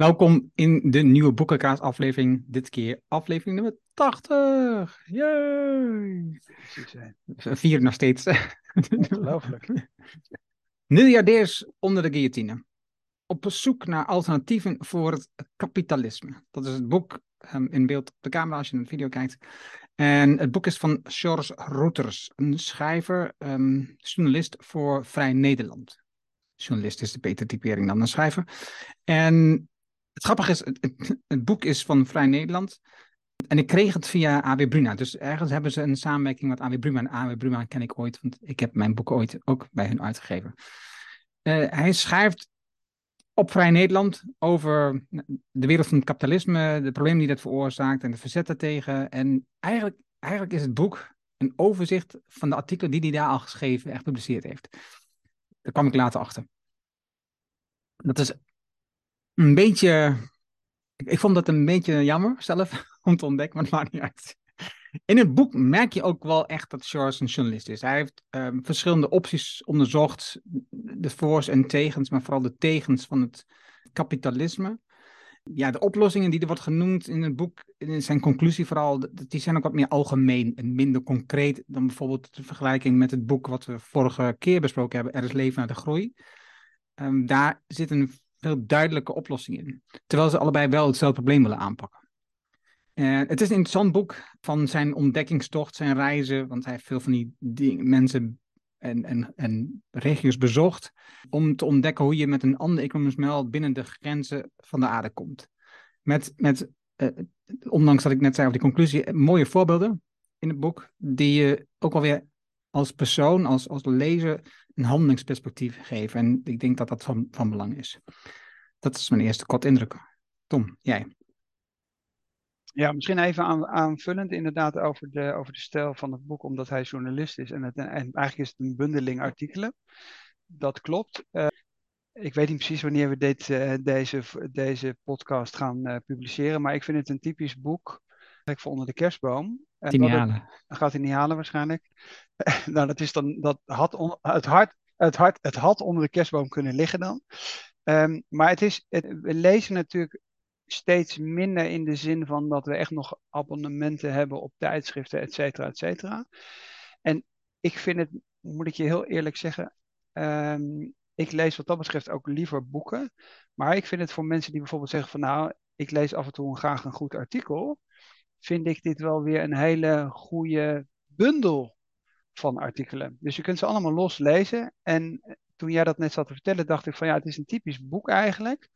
Welkom in de nieuwe Boekenkaas aflevering. Dit keer aflevering nummer 80. Yay! Vier nog steeds. Ongelooflijk. Miljardairs onder de guillotine. Op zoek naar alternatieven voor het kapitalisme. Dat is het boek um, in beeld op de camera als je een video kijkt. En het boek is van George Routers, een schrijver, um, journalist voor Vrij Nederland. Journalist is de betere typering dan een schrijver. En het grappige is, het, boek is van Vrij Nederland. En ik kreeg het via AW Bruna. Dus ergens hebben ze een samenwerking met AW Bruna. En AW Bruna ken ik ooit, want ik heb mijn boek ooit ook bij hun uitgegeven. Uh, hij schrijft op Vrij Nederland over de wereld van het kapitalisme, de problemen die dat veroorzaakt en de verzetten tegen. En eigenlijk, eigenlijk is het boek een overzicht van de artikelen die hij daar al geschreven en gepubliceerd heeft. Daar kwam ik later achter. Dat is een beetje. Ik vond dat een beetje jammer zelf om te ontdekken, maar het maakt niet uit. In het boek merk je ook wel echt dat George een journalist is. Hij heeft um, verschillende opties onderzocht, de voor's en tegens, maar vooral de tegens van het kapitalisme. Ja, de oplossingen die er wordt genoemd in het boek, in zijn conclusie vooral, die zijn ook wat meer algemeen en minder concreet dan bijvoorbeeld de vergelijking met het boek wat we vorige keer besproken hebben, Er is leven naar de groei. Um, daar zit een veel duidelijke oplossing in. Terwijl ze allebei wel hetzelfde probleem willen aanpakken. En het is een interessant boek van zijn ontdekkingstocht, zijn reizen, want hij heeft veel van die, mensen en, en, en regio's bezocht, om te ontdekken hoe je met een ander economisch model binnen de grenzen van de aarde komt. Met, met uh, ondanks dat ik net zei over die conclusie, mooie voorbeelden in het boek, die je ook alweer als persoon, als, als lezer, een handelingsperspectief geven. En ik denk dat dat van, van belang is. Dat is mijn eerste kort indruk. Tom, jij? Ja, misschien even aan, aanvullend inderdaad over de, over de stijl van het boek, omdat hij journalist is. En, het, en eigenlijk is het een bundeling artikelen. Dat klopt. Uh, ik weet niet precies wanneer we dit, uh, deze, deze podcast gaan uh, publiceren, maar ik vind het een typisch boek voor onder de kerstboom. En gaat hij niet halen waarschijnlijk. nou, dat is dan, dat had het, hart, het, hart, het had onder de kerstboom kunnen liggen dan. Um, maar het is, we lezen natuurlijk steeds minder in de zin van dat we echt nog abonnementen hebben op tijdschriften, et cetera, et cetera. En ik vind het, moet ik je heel eerlijk zeggen, um, ik lees wat dat betreft ook liever boeken. Maar ik vind het voor mensen die bijvoorbeeld zeggen van nou, ik lees af en toe graag een goed artikel vind ik dit wel weer een hele goede bundel van artikelen. Dus je kunt ze allemaal los lezen. En toen jij dat net zat te vertellen, dacht ik van ja, het is een typisch boek eigenlijk.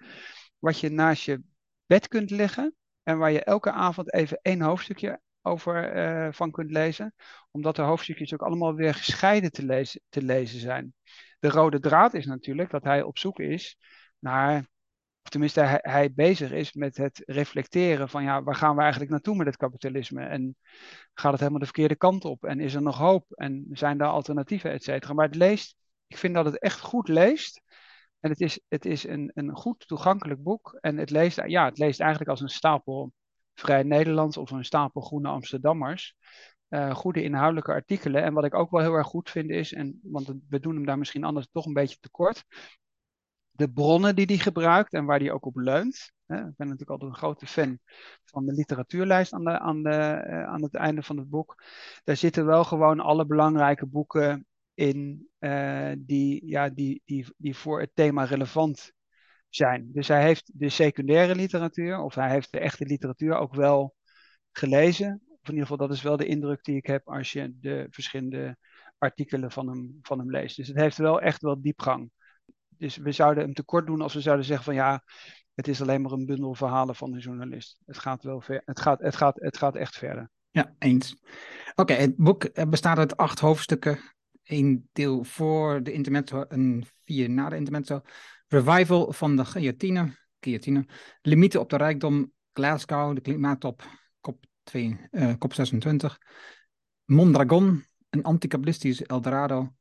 Wat je naast je bed kunt leggen. En waar je elke avond even één hoofdstukje over uh, van kunt lezen. Omdat de hoofdstukjes ook allemaal weer gescheiden te lezen, te lezen zijn. De rode draad is natuurlijk dat hij op zoek is naar of tenminste hij, bezig is met het reflecteren van ja, waar gaan we eigenlijk naartoe met het kapitalisme? En gaat het helemaal de verkeerde kant op? En is er nog hoop? En zijn daar alternatieven, et cetera? Maar het leest, ik vind dat het echt goed leest. En het is, het is een, een goed toegankelijk boek. En het leest, ja, het leest eigenlijk als een stapel Vrij Nederlands of een stapel Groene Amsterdammers. Uh, goede inhoudelijke artikelen. En wat ik ook wel heel erg goed vind is, en, want we doen hem daar misschien anders toch een beetje tekort, de bronnen die hij gebruikt en waar hij ook op leunt. Ik ben natuurlijk altijd een grote fan van de literatuurlijst aan, de, aan, de, eh, aan het einde van het boek. Daar zitten wel gewoon alle belangrijke boeken in uh, die, ja, die, die, die voor het thema relevant zijn. Dus hij heeft de secundaire literatuur, of hij heeft de echte literatuur ook wel gelezen. Of in ieder geval, dat is wel de indruk die ik heb als je de verschillende artikelen van hem, van hem leest. Dus het heeft wel echt wel diepgang dus we zouden hem tekort doen als we zouden zeggen van ja, het is alleen maar een bundel verhalen van een journalist. Het gaat wel ver, het gaat, het gaat, het gaat echt verder. Ja, eens. Oké, het boek bestaat uit acht hoofdstukken. Eén deel voor de intermezzo en vier na de intermezzo. Revival van de guillotine, guillotine. Limieten op de rijkdom, Glasgow, de klimaattop, kop, 2, uh, kop 26. Mondragon, een anticapitalistisch Eldorado.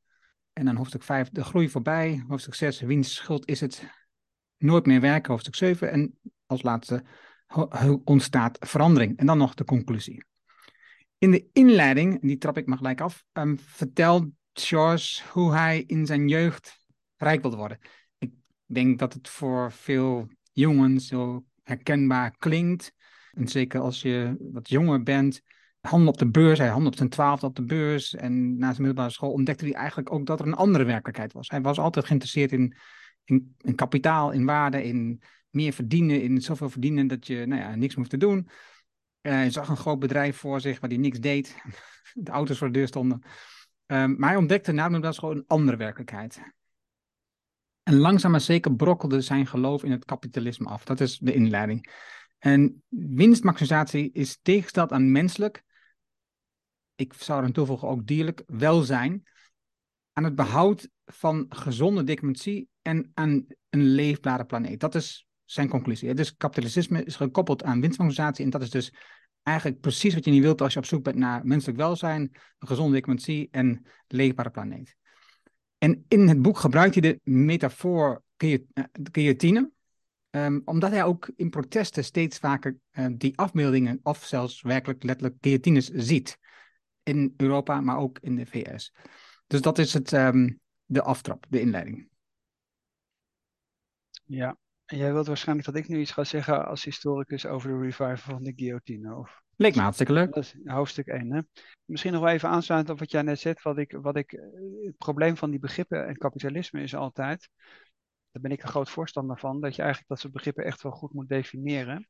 En dan hoofdstuk 5, de groei voorbij. Hoofdstuk 6, wiens schuld is het? Nooit meer werken, hoofdstuk 7. En als laatste ontstaat verandering. En dan nog de conclusie. In de inleiding, die trap ik maar gelijk af, um, vertelt George hoe hij in zijn jeugd rijk wilde worden. Ik denk dat het voor veel jongens zo herkenbaar klinkt. En zeker als je wat jonger bent, handen op de beurs. Hij handen op zijn twaalfde op de beurs. En na zijn middelbare school ontdekte hij eigenlijk ook dat er een andere werkelijkheid was. Hij was altijd geïnteresseerd in, in, in kapitaal, in waarde, in meer verdienen, in zoveel verdienen dat je nou ja, niks hoeft te doen. Uh, hij zag een groot bedrijf voor zich waar hij niks deed. de auto's voor de deur stonden. Um, maar hij ontdekte na de middelbare school een andere werkelijkheid. En langzaam maar zeker brokkelde zijn geloof in het kapitalisme af. Dat is de inleiding. En winstmaximisatie is tegengesteld aan menselijk, ik zou er aan toevoegen ook dierlijk, welzijn, aan het behoud van gezonde democratie en aan een leefbare planeet. Dat is zijn conclusie. Dus kapitalisme is gekoppeld aan winstmaximisatie en dat is dus eigenlijk precies wat je niet wilt als je op zoek bent naar menselijk welzijn, een gezonde democratie en een leefbare planeet. En in het boek gebruikt hij de metafoor eh, guillotine, um, omdat hij ook in protesten steeds vaker uh, die afbeeldingen of zelfs werkelijk letterlijk guillotines ziet. In Europa, maar ook in de VS. Dus dat is het, um, de aftrap, de inleiding. Ja, en jij wilt waarschijnlijk dat ik nu iets ga zeggen als historicus over de revival van de guillotine. Of... Leek me hartstikke leuk. Dat is hoofdstuk 1. Hè? Misschien nog wel even aansluiten op wat jij net zegt. Wat ik, wat ik, eh, het probleem van die begrippen en kapitalisme is altijd, daar ben ik een groot voorstander van, dat je eigenlijk dat soort begrippen echt wel goed moet definiëren.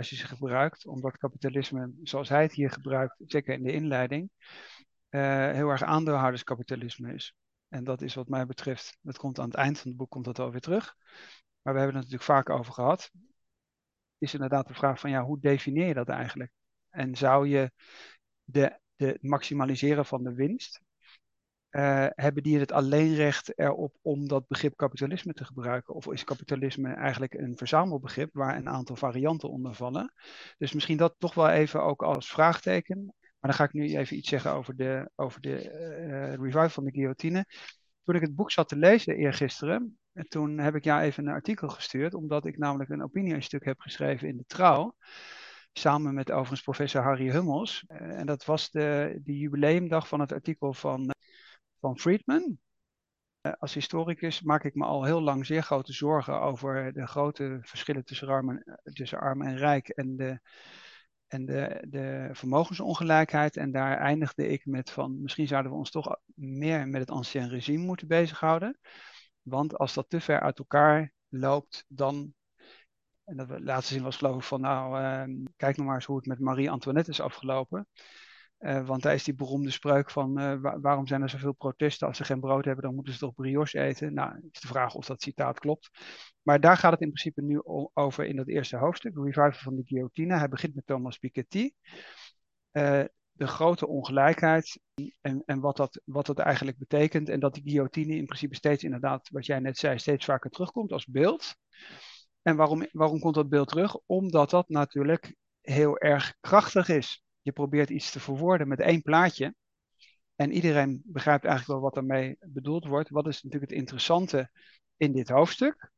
Als je ze gebruikt, omdat kapitalisme, zoals hij het hier gebruikt, zeker in de inleiding, uh, heel erg aandeelhouderskapitalisme is. En dat is wat mij betreft, dat komt aan het eind van het boek komt dat alweer terug. Maar we hebben het natuurlijk vaak over gehad. Is inderdaad de vraag van ja, hoe definieer je dat eigenlijk? En zou je de, de maximaliseren van de winst, uh, hebben die het alleenrecht erop om dat begrip kapitalisme te gebruiken? Of is kapitalisme eigenlijk een verzamelbegrip waar een aantal varianten onder vallen? Dus misschien dat toch wel even ook als vraagteken. Maar dan ga ik nu even iets zeggen over de, over de uh, revival van de guillotine. Toen ik het boek zat te lezen eergisteren, en toen heb ik jou even een artikel gestuurd, omdat ik namelijk een opiniestuk heb geschreven in de Trouw. Samen met overigens professor Harry Hummels. Eh, en dat was de, de jubileumdag van het artikel van, eh, van Friedman. Eh, als historicus maak ik me al heel lang zeer grote zorgen over de grote verschillen tussen arm en, tussen arm en rijk en de, en de, de vermogensongelijkheid. En daar eindigde ik met van misschien zouden we ons toch meer met het ancien regime moeten bezighouden. Want als dat te ver uit elkaar loopt, dan. En dat laatste zin was geloof ik van, nou, uh, kijk nog maar eens hoe het met Marie-Antoinette is afgelopen. Uh, want daar is die beroemde spreuk van, uh, waarom zijn er zoveel protesten? Als ze geen brood hebben, dan moeten ze toch brioche eten? Nou, is de vraag of dat citaat klopt. Maar daar gaat het in principe nu over in dat eerste hoofdstuk, revival van de guillotine. Hij begint met Thomas Piketty. Uh, de grote ongelijkheid en, en wat, dat, wat dat eigenlijk betekent. En dat die guillotine in principe steeds inderdaad, wat jij net zei, steeds vaker terugkomt als beeld. En waarom, waarom komt dat beeld terug? Omdat dat natuurlijk heel erg krachtig is. Je probeert iets te verwoorden met één plaatje. En iedereen begrijpt eigenlijk wel wat daarmee bedoeld wordt. Wat is natuurlijk het interessante in dit hoofdstuk?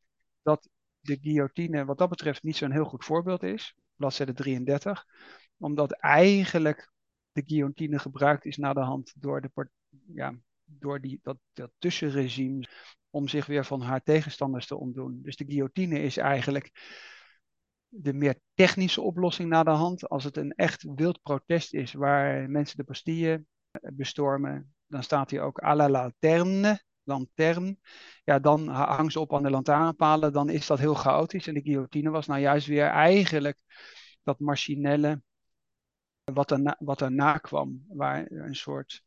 Dat de guillotine wat dat betreft niet zo'n heel goed voorbeeld is. Bladzijde 33. Omdat eigenlijk de guillotine gebruikt is na de hand door, de, ja, door die, dat, dat tussenregime om zich weer van haar tegenstanders te ontdoen. Dus de guillotine is eigenlijk de meer technische oplossing na de hand. Als het een echt wild protest is waar mensen de Bastille bestormen, dan staat hij ook à la lanterne. Ja, dan hangen ze op aan de lantaarnpalen, dan is dat heel chaotisch. En de guillotine was nou juist weer eigenlijk dat machinelle wat daarna, wat daarna kwam, waar een soort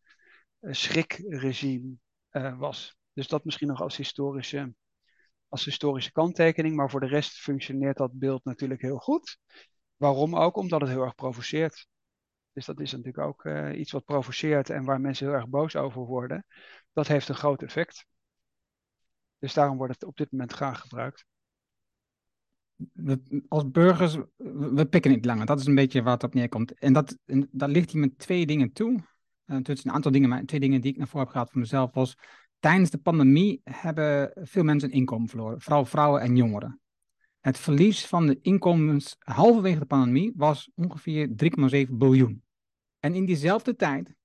uh, schrikregime uh, was. Dus dat misschien nog als historische, als historische kanttekening, maar voor de rest functioneert dat beeld natuurlijk heel goed. Waarom ook? Omdat het heel erg provoceert. Dus dat is natuurlijk ook uh, iets wat provoceert en waar mensen heel erg boos over worden. Dat heeft een groot effect. Dus daarom wordt het op dit moment graag gebruikt als burgers, we pikken niet langer. Dat is een beetje waar het op neerkomt. En dat, en dat ligt hier met twee dingen toe. Uh, is een aantal dingen, maar twee dingen die ik naar voren heb gehaald voor mezelf was... Tijdens de pandemie hebben veel mensen een inkomen verloren. Vooral vrouwen en jongeren. Het verlies van de inkomens halverwege de pandemie was ongeveer 3,7 biljoen. En in diezelfde tijd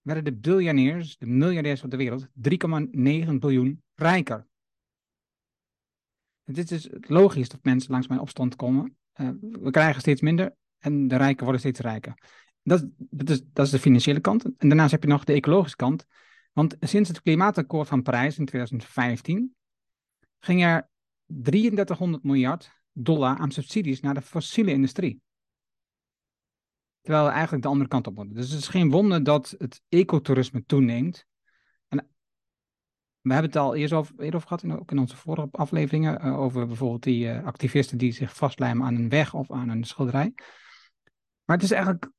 werden de biljonairs, de miljardairs van de wereld, 3,9 biljoen rijker. Het is dus logisch dat mensen langs mijn opstand komen. Uh, we krijgen steeds minder en de rijken worden steeds rijker. Dat, dat, is, dat is de financiële kant. En daarnaast heb je nog de ecologische kant. Want sinds het klimaatakkoord van Parijs in 2015 ging er 3300 miljard dollar aan subsidies naar de fossiele industrie. Terwijl we eigenlijk de andere kant op moeten. Dus het is geen wonder dat het ecotourisme toeneemt. En we hebben het al eerder over gehad, in, onze vorige afleveringen, uh, over bijvoorbeeld die uh, activisten die zich vastlijmen aan een weg of aan een schilderij. Maar het is eigenlijk,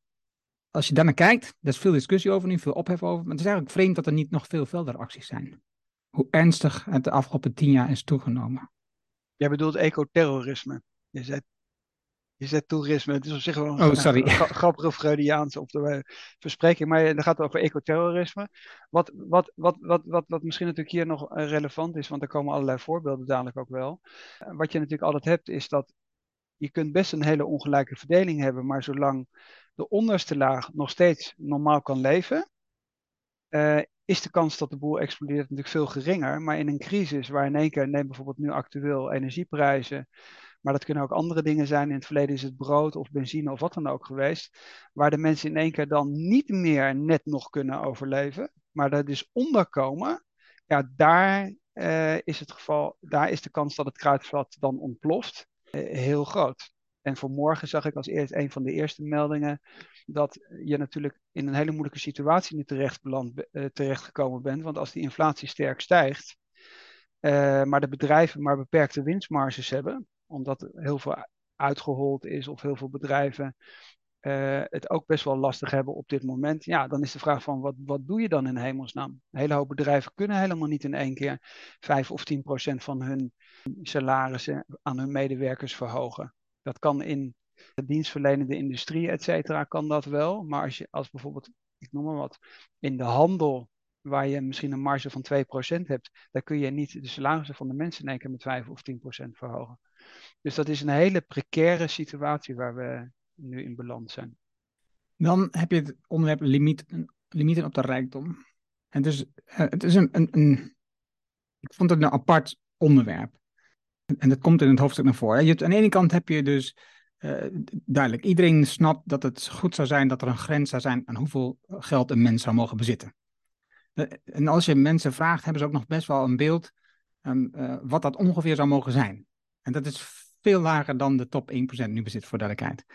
als je daarnaar kijkt, er is veel discussie over, nu veel ophef over, maar het is eigenlijk vreemd dat er niet nog veel acties zijn. Hoe ernstig het de afgelopen tien jaar is toegenomen. Jij bedoelt ecoterrorisme. Je zegt je zet toerisme. Het is op zich wel een oh, sorry. grappige Freudiaanse op de verspreking. Maar dan gaat het over ecoterrorisme. Wat, wat, wat, wat, wat, wat misschien natuurlijk hier nog eh, relevant is, want er komen allerlei voorbeelden dadelijk ook wel. Wat je natuurlijk altijd hebt, is dat je kunt best een hele ongelijke verdeling hebben, maar zolang de onderste laag nog steeds normaal kan leven, uh, is de kans dat de boel explodeert natuurlijk veel geringer. Maar in een crisis waar in één keer, neem bijvoorbeeld nu actueel energieprijzen, maar dat kunnen ook andere dingen zijn. In het verleden is het brood of benzine of wat dan ook geweest. Waar de mensen in één keer dan niet meer net nog kunnen overleven. Maar er dus onderkomen. Ja, daar uh, is het geval, daar is de kans dat het kruidvat dan ontploft uh, heel groot. En vanmorgen zag ik als eerst een van de eerste meldingen dat je natuurlijk in een hele moeilijke situatie terecht beland, uh, terechtgekomen bent. Want als die inflatie sterk stijgt, maar de bedrijven maar beperkte winstmarges hebben, omdat heel veel uitgehold is of heel veel bedrijven uh, het ook best wel lastig hebben op dit moment. Ja, dan is de vraag van wat, wat doe je dan in hemelsnaam? Een hele hoop bedrijven kunnen helemaal niet in één keer 5 of 10 procent van hun salarissen aan hun medewerkers verhogen. Dat kan in de dienstverlenende industrie, et cetera, kan dat wel. Maar als je als bijvoorbeeld, ik noem maar wat, in de handel waar je misschien een marge van 2% hebt, daar kun je niet de salarissen van de mensen in één keer met 5 of 10% verhogen. Dus dat is een hele precaire situatie waar we nu in beland zijn. Dan heb je het onderwerp limiet, limieten op de rijkdom. En dus, het is een, een, een, ik vond het een apart onderwerp. En dat komt in het hoofdstuk naar voren. Je aan de ene kant heb je dus uh, duidelijk, iedereen snapt dat het goed zou zijn dat er een grens zou zijn aan hoeveel geld een mens zou mogen bezitten. Uh, en als je mensen vraagt, hebben ze ook nog best wel een beeld um, uh, wat dat ongeveer zou mogen zijn. En dat is veel lager dan de top 1% nu bezit, voor duidelijkheid.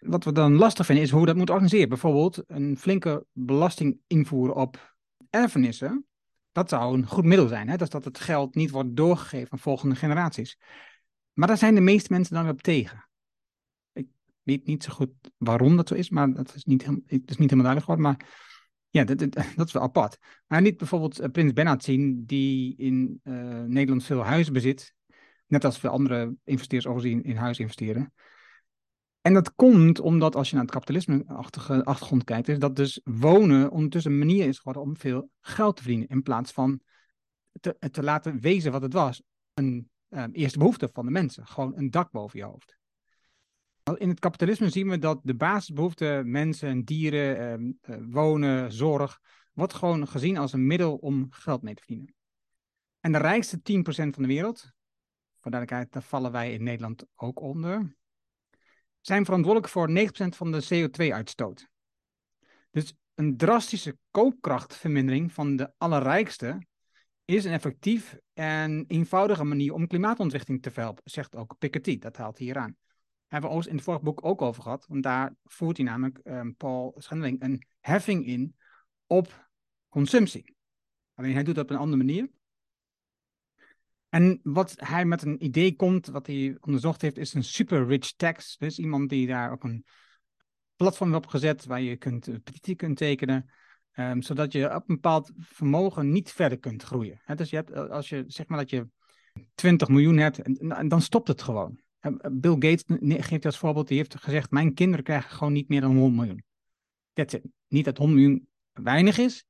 Wat we dan lastig vinden is hoe dat moet organiseren. Bijvoorbeeld een flinke belasting invoeren op erfenissen. Dat zou een goed middel zijn. Hè? Dus dat het geld niet wordt doorgegeven aan volgende generaties. Maar daar zijn de meeste mensen dan op tegen. Ik weet niet zo goed waarom dat zo is, maar dat is niet, dat is niet helemaal duidelijk geworden. Maar ja, dat, dat, is wel apart. Maar niet bijvoorbeeld uh, Prins Bernhard zien, die in uh, Nederland veel huizen bezit. Net als veel andere investeerders overzien in huis investeren. En dat komt omdat als je naar het kapitalisme-achtige achtergrond kijkt, is dat dus wonen ondertussen een manier is geworden om veel geld te verdienen. In plaats van te, te laten wezen wat het was. Een uh, eerste behoefte van de mensen. Gewoon een dak boven je hoofd. In het kapitalisme zien we dat de basisbehoeften, mensen, dieren, uh, wonen, zorg, wordt gewoon gezien als een middel om geld mee te verdienen. En de rijkste 10% van de wereld, voor duidelijkheid, daar vallen wij in Nederland ook onder, zijn verantwoordelijk voor 9% van de CO2-uitstoot. Dus een drastische koopkrachtvermindering van de allerrijkste is een effectief en eenvoudige manier om klimaatontwrichting te verhelpen, zegt ook Piketty. Dat haalt hij hier aan. Hebben we ons in het vorige boek ook over gehad, want daar voert hij namelijk um, Paul Schendeling een heffing in op consumptie. Alleen hij doet dat op een andere manier. En wat hij met een idee komt, wat hij onderzocht heeft, is een super rich tax. Dus iemand die daar ook een platform op gezet waar je kunt, een petitie kunt tekenen. Um, zodat je op een bepaald vermogen niet verder kunt groeien. dus je hebt, eh, als je zeg maar dat je 20 miljoen hebt, en, dan stopt het gewoon. Bill Gates geeft als voorbeeld, die heeft gezegd, mijn kinderen krijgen gewoon niet meer dan 100 miljoen. It. Niet dat 100 miljoen weinig is,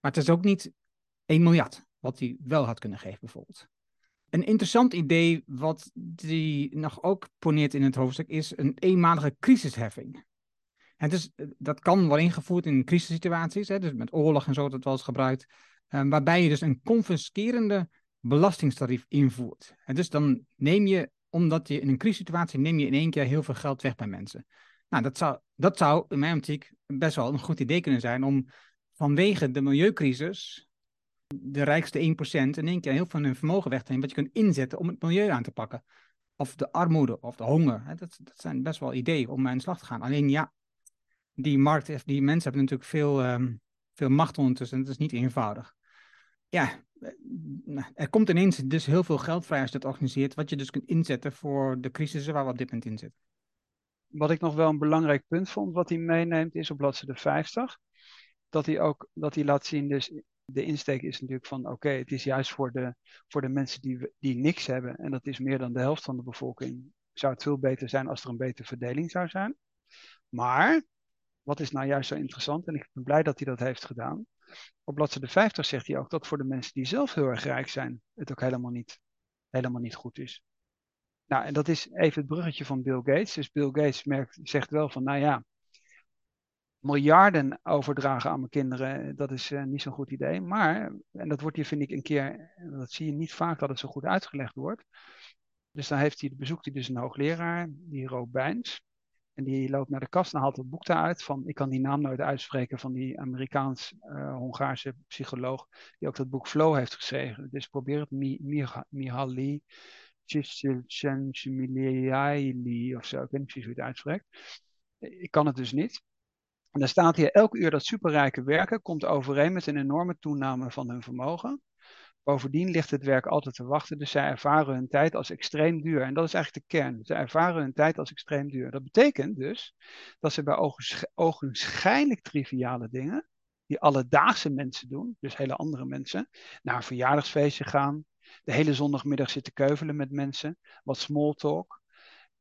maar het is ook niet 1 miljard, wat hij wel had kunnen geven bijvoorbeeld. Een interessant idee, wat die nog ook poneert in het hoofdstuk, is een eenmalige crisisheffing. En dus, eh, dat kan worden ingevoerd in crisissituaties, hè, dus met oorlog en zo, dat wel eens gebruikt, uh, waarbij je dus een confiskerende belastingstarief invoert. En dus dan neem je, omdat je in een crisissituatie, neem je in één keer heel veel geld weg bij mensen. Nou, dat zou, dat zou in mijn optiek best wel een goed idee kunnen zijn om vanwege de milieucrisis de rijkste 1% in één keer heel veel hun vermogen weg te nemen, wat je kunt inzetten om het milieu aan te pakken. Of de armoede of de honger. Dat, dat zijn best wel ideeën om aan de slag te gaan. Alleen ja, die markt, die mensen hebben natuurlijk veel, ehm, veel macht ondertussen. Het is niet eenvoudig. Ja, eh, er komt ineens dus heel veel geld vrij als je dat organiseert, wat je dus kunt inzetten voor de crisissen waar we op dit moment in zitten. Wat ik nog wel een belangrijk punt vond, wat hij meeneemt, is op bladzijde 50. Dat hij ook dat hij laat zien, dus de insteek is natuurlijk van oké, het is juist voor de, voor de mensen die, die niks hebben, en dat is meer dan de helft van de bevolking, zou het veel beter zijn als er een betere verdeling zou zijn. Maar, wat is nou juist zo interessant, en ik ben blij dat hij dat heeft gedaan, op bladzijde 50 zegt hij ook dat voor de mensen die zelf heel erg rijk zijn, het ook helemaal niet, helemaal niet goed is. Nou, en dat is even het bruggetje van Bill Gates. Dus Bill Gates merkt, zegt wel van, nou ja, miljarden overdragen aan mijn kinderen, dat is uh, niet zo'n goed idee. Maar, en dat wordt hier vind ik een keer, dat zie je niet vaak dat het zo goed uitgelegd wordt. Dus dan heeft hij, bezoekt hij dus een hoogleraar, die Rob Bijns. En die loopt naar de kast en haalt het boek daaruit van, ik kan die naam nooit uitspreken, van die Amerikaans-Hongaarse psycholoog, die ook dat boek Flow heeft geschreven. Dus probeer het, Mihaly Csikszentmihalyi of zo, ik weet niet precies hoe het uitspreekt. Ik kan het dus niet. En dan staat hier, elk uur dat superrijke werken komt overeen met een enorme toename van hun vermogen. Bovendien ligt het werk altijd te wachten, dus zij ervaren hun tijd als extreem duur. En dat is eigenlijk de kern. Zij ervaren hun tijd als extreem duur. Dat betekent dus dat ze bij ogenschijnlijk triviale dingen, die alledaagse mensen doen, dus hele andere mensen, naar een verjaardagsfeestje gaan, de hele zondagmiddag zitten keuvelen met mensen, wat small talk.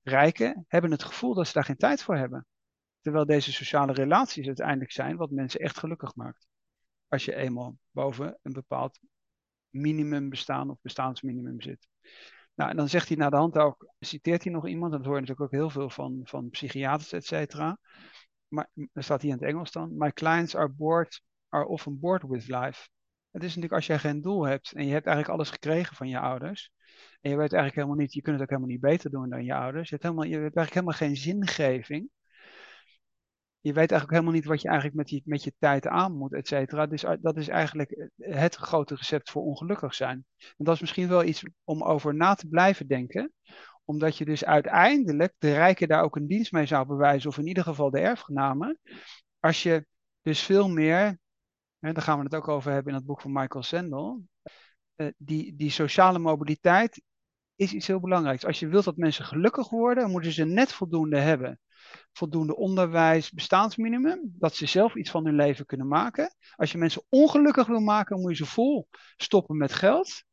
Rijken hebben het gevoel dat ze daar geen tijd voor hebben. Terwijl deze sociale relaties uiteindelijk zijn wat mensen echt gelukkig maakt. Als je eenmaal boven een bepaald minimum bestaan of bestaansminimum zit. Nou, en dan zegt hij naar de hand ook, citeert hij nog iemand, dat hoor je natuurlijk ook heel veel van, van psychiaters, et cetera. Maar dan staat hier in het Engels dan, my clients are bored, are often bored with life. Het is natuurlijk als jij geen doel hebt en je hebt eigenlijk alles gekregen van je ouders. En je weet eigenlijk helemaal niet, je kunt het ook helemaal niet beter doen dan je ouders. Je hebt, helemaal, je hebt eigenlijk helemaal geen zingeving. Je weet eigenlijk helemaal niet wat je eigenlijk met, die, met je tijd aan moet, et cetera. Dus dat is eigenlijk het grote recept voor ongelukkig zijn. En dat is misschien wel iets om over na te blijven denken. Omdat je dus uiteindelijk de rijken daar ook een dienst mee zou bewijzen. Of in ieder geval de erfgenamen. Als je dus veel meer Hè, daar gaan we het ook over hebben in het boek van Michael Sandel. Uh, die, die sociale mobiliteit is iets heel belangrijks. Als je wilt dat mensen gelukkig worden, moeten ze net voldoende hebben. Voldoende onderwijs, bestaansminimum, dat ze zelf iets van hun leven kunnen maken. Als je mensen ongelukkig wil maken, moet je ze vol stoppen met geld.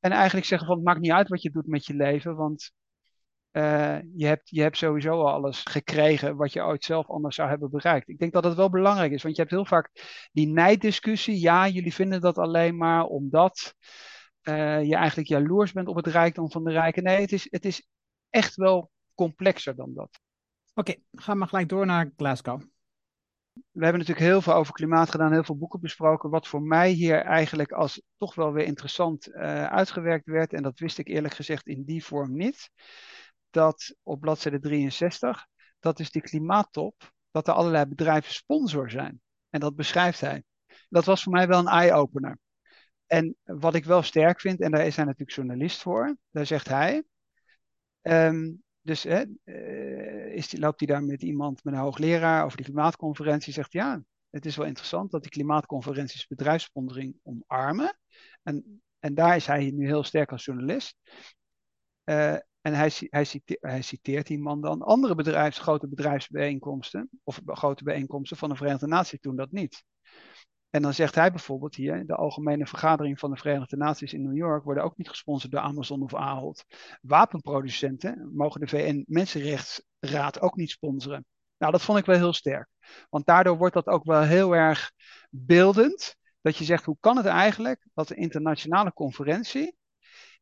En eigenlijk zeggen van het maakt niet uit wat je doet met je leven, want uh, je, hebt, je hebt sowieso al alles gekregen wat je ooit zelf anders zou hebben bereikt. Ik denk dat het wel belangrijk is, want je hebt heel vaak die nijddiscussie. Ja, jullie vinden dat alleen maar omdat uh, je eigenlijk jaloers bent op het rijkdom van de rijken. Nee, het is, het is echt wel complexer dan dat. Oké, okay, gaan we gelijk door naar Glasgow. We hebben natuurlijk heel veel over klimaat gedaan, heel veel boeken besproken. Wat voor mij hier eigenlijk als toch wel weer interessant uh, uitgewerkt werd, en dat wist ik eerlijk gezegd in die vorm niet dat op bladzijde 63, dat is die klimaattop, dat er allerlei bedrijven sponsor zijn. En dat beschrijft hij. Dat was voor mij wel een eye-opener. En wat ik wel sterk vind, en daar is hij natuurlijk journalist voor, daar zegt hij. Um, dus hè, uh, is loopt hij daar met iemand, met een hoogleraar over die klimaatconferentie, zegt ja, het is wel interessant dat die klimaatconferenties bedrijfssponsoring omarmen. En, en daar is hij nu heel sterk als journalist. Uh, en hij, hij, citeert, hij citeert die man dan. Andere grote bedrijfsbijeenkomsten, of grote bijeenkomsten van de Verenigde Naties doen dat niet. En dan zegt hij bijvoorbeeld hier, de algemene vergadering van de Verenigde Naties in New York worden ook niet gesponsord door Amazon of Ahold. Wapenproducenten mogen de VN-Mensenrechtsraad ook niet sponsoren. Nou, dat vond ik wel heel sterk. Want daardoor wordt dat ook wel heel erg beeldend. Dat je zegt, hoe kan het eigenlijk dat de internationale conferentie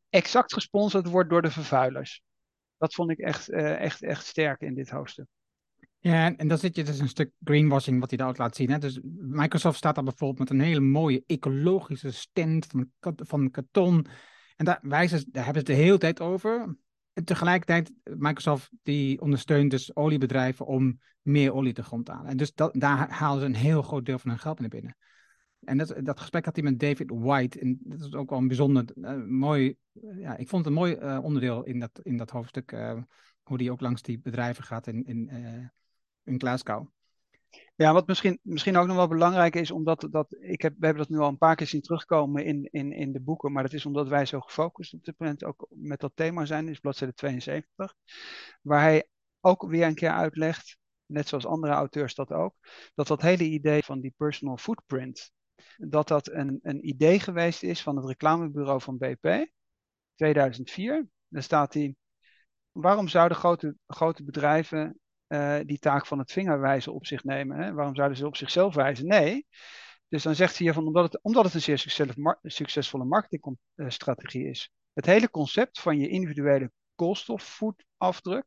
exact gesponsord wordt door de vervuilers. Dat vond ik echt, uh, echt, echt sterk in dit hoofdstuk. Ja, en dan zit je dus een stuk greenwashing wat hij daar ook laat zien. Hè? Dus Microsoft staat daar bijvoorbeeld met een hele mooie ecologische stand van, van karton. En daar, wijzen, daar hebben ze het de hele tijd over. En tegelijkertijd, Microsoft die ondersteunt dus oliebedrijven om meer olie te grond te halen. En dus dat, daar halen ze een heel groot deel van hun geld naar binnen. En dat, dat gesprek had hij met David White. En dat is ook wel een bijzonder uh, mooi. ja, ik vond het een mooi uh, onderdeel in dat, in dat hoofdstuk. Uh, hoe die ook langs die bedrijven gaat in, in, in Glasgow. Ja, wat misschien, misschien ook nog wel belangrijk is, omdat dat, ik heb, we hebben dat nu al een paar keer zien terugkomen in, in, in de boeken, maar dat is omdat wij zo gefocust op dit moment ook met dat thema zijn, is bladzijde 72, waar hij ook weer een keer uitlegt, net zoals andere auteurs dat ook, dat dat hele idee van die personal footprint, dat dat een, een idee geweest is van het reclamebureau van BP, 2004. Daar staat hij, waarom zouden grote, grote bedrijven uh, die taak van het vingerwijzen op zich nemen. Hè? Waarom zouden ze op zichzelf wijzen? Nee. Dus dan zegt hij hiervan, omdat het, omdat het een zeer succesvolle marketingstrategie is. Het hele concept van je individuele koolstofvoetafdruk,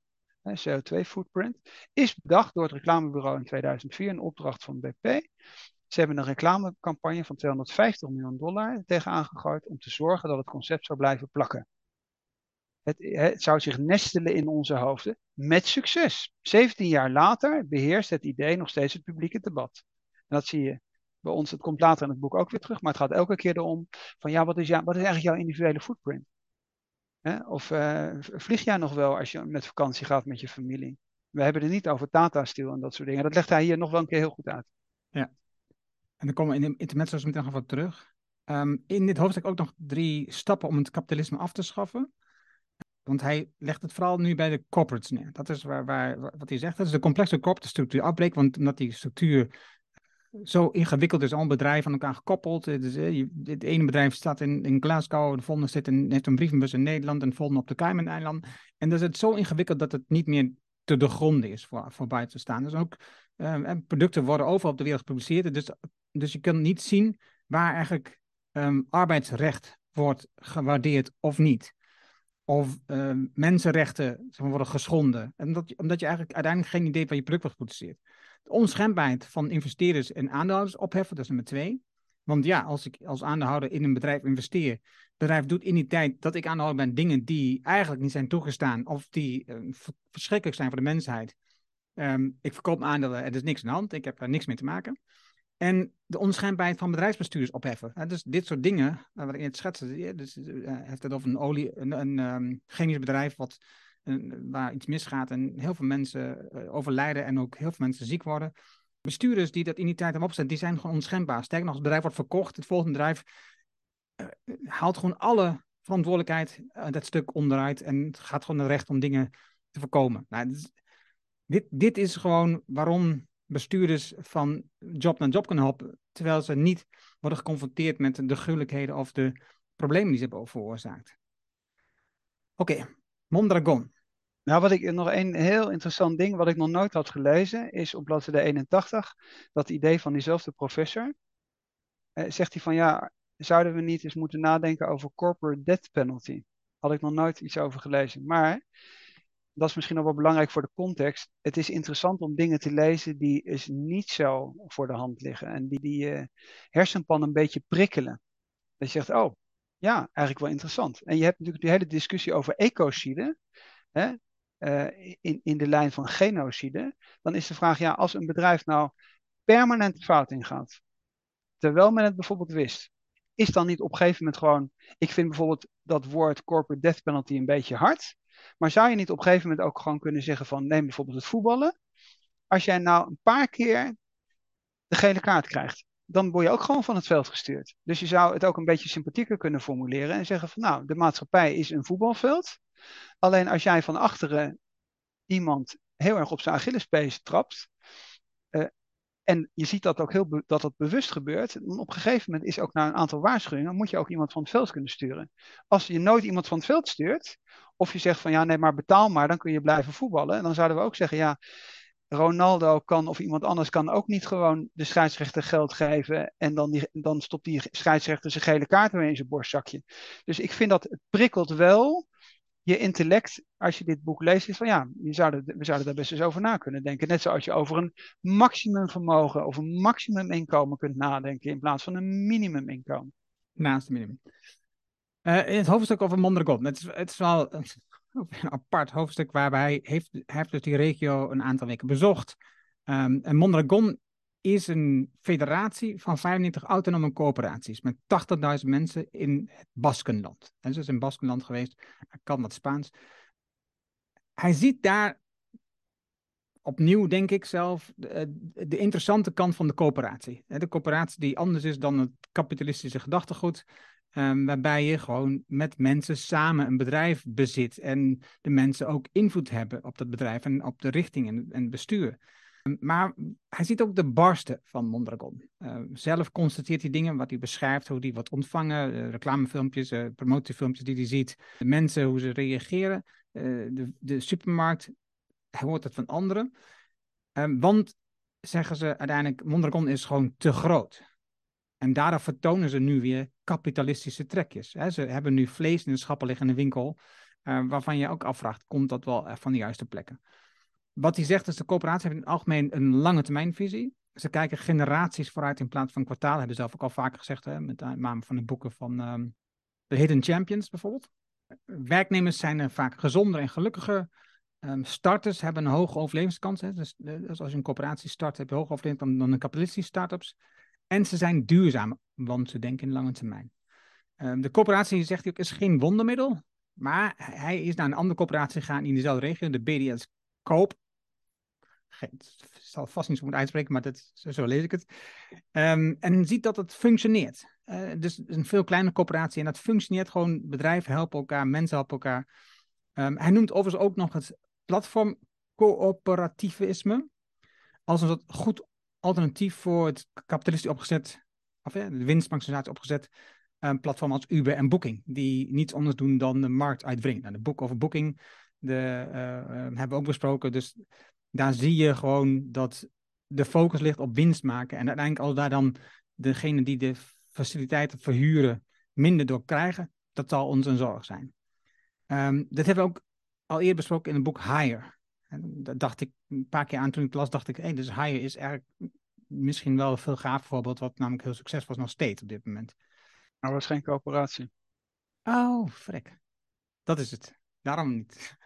CO2-footprint, is bedacht door het reclamebureau in 2004 in opdracht van BP. Ze hebben een reclamecampagne van 250 miljoen dollar tegenaan gegooid om te zorgen dat het concept zou blijven plakken. Het, het, zou zich nestelen in onze hoofden met succes. 17 jaar later beheerst het idee nog steeds het publieke debat. En dat zie je bij ons, het komt later in het boek ook weer terug, maar het gaat elke keer erom van ja, wat is, wat is eigenlijk jouw individuele footprint? Of uh, vlieg jij nog wel als je met vakantie gaat met je familie? We hebben het niet over Tata Steel en dat soort dingen. Dat legt hij hier nog wel een keer heel goed uit. Ja. En dan komen we in de intermezzo's meteen nog wat terug. Um, in dit hoofdstuk ook nog drie stappen om het kapitalisme af te schaffen. Want hij legt het vooral nu bij de corporates neer. Dat is waar, waar, wat hij zegt. Dat is de complexe corporate structuur afbreekt. Want omdat die structuur zo ingewikkeld is, al bedrijven aan elkaar gekoppeld. Dus, het ene bedrijf staat in, in Glasgow, de volgende zit in, heeft een brievenbus in Nederland en de volgende op de Cayman-eilanden. En dan is het zo ingewikkeld dat het niet meer te de grond is voor, voor buiten te staan. Dus ook producten worden overal op de wereld gepubliceerd. Dus, dus je kunt niet zien waar eigenlijk um, arbeidsrecht wordt gewaardeerd of niet of uh, mensenrechten zeg maar, worden geschonden. En dat, omdat je eigenlijk uiteindelijk geen idee van je product wordt geproduceerd. De onschendbaarheid van investeerders en aandeelhouders opheffen, dat is nummer twee. Want ja, als ik als aandeelhouder in een bedrijf investeer, het bedrijf doet in die tijd dat ik aandeelhouder ben dingen die eigenlijk niet zijn toegestaan of die uh, verschrikkelijk zijn voor de mensheid. Um, ik verkoop aandelen, er is niks aan de hand, ik heb er niks mee te maken. En de onschijnbaarheid van bedrijfsbestuurders opheffen. dus dit soort dingen, uh, wat ik net schetste, dus, uh, heeft het over een, olie, een, een um, chemisch bedrijf wat, waar iets misgaat en heel veel mensen overlijden en ook heel veel mensen ziek worden. Bestuurders die dat in die tijd hebben opgezet, die zijn gewoon onschendbaar. Sterker nog, als het bedrijf wordt verkocht, het volgende bedrijf haalt gewoon alle verantwoordelijkheid dat stuk onderuit en gaat gewoon het recht om dingen te voorkomen. Nou, dit, dit, dit is gewoon waarom bestuurders van job naar job kunnen helpen, terwijl ze niet worden geconfronteerd met de gruwelijkheden of de problemen die ze hebben veroorzaakt. Oké. Mondragon. Nou, wat ik nog een heel interessant ding wat ik nog nooit had gelezen, is op bladzijde 81, dat idee van diezelfde professor. Eh, zegt hij van ja, zouden we niet eens moeten nadenken over corporate death penalty? Had ik nog nooit iets over gelezen. Maar dat is misschien nog wel belangrijk voor de context. Het is interessant om dingen te lezen die is niet zo voor de hand liggen. En die die uh, hersenpan een beetje prikkelen. Dat je zegt, oh, ja, eigenlijk wel interessant. En je hebt natuurlijk die hele discussie over ecocide. Hè, uh, in, in de lijn van genocide. Dan is de vraag, ja, als een bedrijf nou permanent fout ingaat. Terwijl men het bijvoorbeeld wist. Is dan niet op een gegeven moment gewoon. Ik vind bijvoorbeeld dat woord corporate death penalty een beetje hard. Maar zou je niet op een gegeven moment ook gewoon kunnen zeggen van neem bijvoorbeeld het voetballen. Als jij nou een paar keer de gele kaart krijgt, dan word je ook gewoon van het veld gestuurd. Dus je zou het ook een beetje sympathieker kunnen formuleren en zeggen van nou, de maatschappij is een voetbalveld. Alleen als jij van achteren iemand heel erg op zijn Achillespees trapt, en je ziet dat ook heel dat dat bewust gebeurt. op een gegeven moment is ook na een aantal waarschuwingen, moet je ook iemand van het veld kunnen sturen. Als je nooit iemand van het veld stuurt, of je zegt van ja, nee, maar betaal maar, dan kun je blijven voetballen. En dan zouden we ook zeggen, ja, Ronaldo kan of iemand anders kan ook niet gewoon de scheidsrechter geld geven en dan, die, dan stopt die scheidsrechter zijn gele kaart weer in zijn borstzakje. Dus ik vind dat het prikkelt wel je intellect, als je dit boek leest, is van ja, je we zouden daar best eens over na kunnen denken. Net zoals je over een maximumvermogen of een maximuminkomen kunt nadenken in plaats van een minimuminkomen. Naast het minimum. Uh, in het hoofdstuk over Mondragon. Het is, het is wel een, apart hoofdstuk waarbij hij heeft, heeft dus die regio een aantal weken bezocht. Um, en Mondragon is een federatie van 95 autonome coöperaties met 80.000 mensen in het Baskenland. En ze is in Baskenland geweest, hij kan wat Spaans. Hij ziet daar opnieuw, denk ik zelf, de, de, interessante kant van de coöperatie. De coöperatie die anders is dan het kapitalistische gedachtegoed, um, waarbij je gewoon met mensen samen een bedrijf bezit en de mensen ook invloed hebben op dat bedrijf en op de richting en, en bestuur. Maar hij ziet ook de barsten van Mondragon. Uh, zelf constateert hij dingen, wat hij beschrijft, hoe hij wordt ontvangen, uh, reclamefilmpjes, uh, promotiefilmpjes die hij ziet, de mensen, hoe ze reageren, de, de, supermarkt, hij hoort het van anderen. Ehm, want, zeggen ze uiteindelijk, Mondragon is gewoon te groot. En daardoor vertonen ze nu weer kapitalistische trekjes. Hè. Ze hebben nu vlees in de schappen liggen in de winkel, waarvan je ook afvraagt, komt dat wel van de juiste plekken? Wat hij zegt is, de coöperatie heeft in het algemeen een lange termijnvisie. Ze kijken generaties vooruit in plaats van kwartaal. Hebben ze zelf ook al vaker gezegd, hè, met name van de boeken van um, The Hidden Champions bijvoorbeeld. Werknemers zijn vaak gezonder en gelukkiger. Um, starters hebben een hoge overlevingskans. Hè. Dus, dus, als je een coöperatie start, heb je hoger overleving dan, dan een kapitalistische start-ups. En ze zijn duurzaam, want ze denken in lange termijn. Um, de coöperatie, zegt hij ook, is geen wondermiddel. Maar hij is naar een andere coöperatie gegaan in dezelfde regio, de BDS Koop het zal vast niet zo moeten uitspreken, maar dat, zo lees ik het. Um, en ziet dat het functioneert. Uh, dus een veel kleinere coöperatie en dat functioneert gewoon. Bedrijven helpen elkaar, mensen helpen elkaar. Um, hij noemt overigens ook nog het platform coöperativisme als een soort goed alternatief voor het kapitalistisch opgezet, of ja, de winstmaximisatie opgezet um, platform als Uber en Booking, die niets anders doen dan de markt uitwringen. Nou, de boek over Booking de, uh, uh, hebben we ook besproken. Dus daar zie je gewoon dat de focus ligt op winst maken. En uiteindelijk als daar dan degene die de faciliteiten verhuren minder door krijgen, dat zal ons een zorg zijn. Um, dat hebben we ook al eerder besproken in het boek Hire. En dat dacht ik een paar keer aan toen ik las, dacht ik, hé, hey, dus Hire is eigenlijk misschien wel een veel gaaf voorbeeld, wat namelijk heel succesvol was nog steeds op dit moment. Maar was geen coöperatie. Oh, frek. Dat is het. Daarom niet.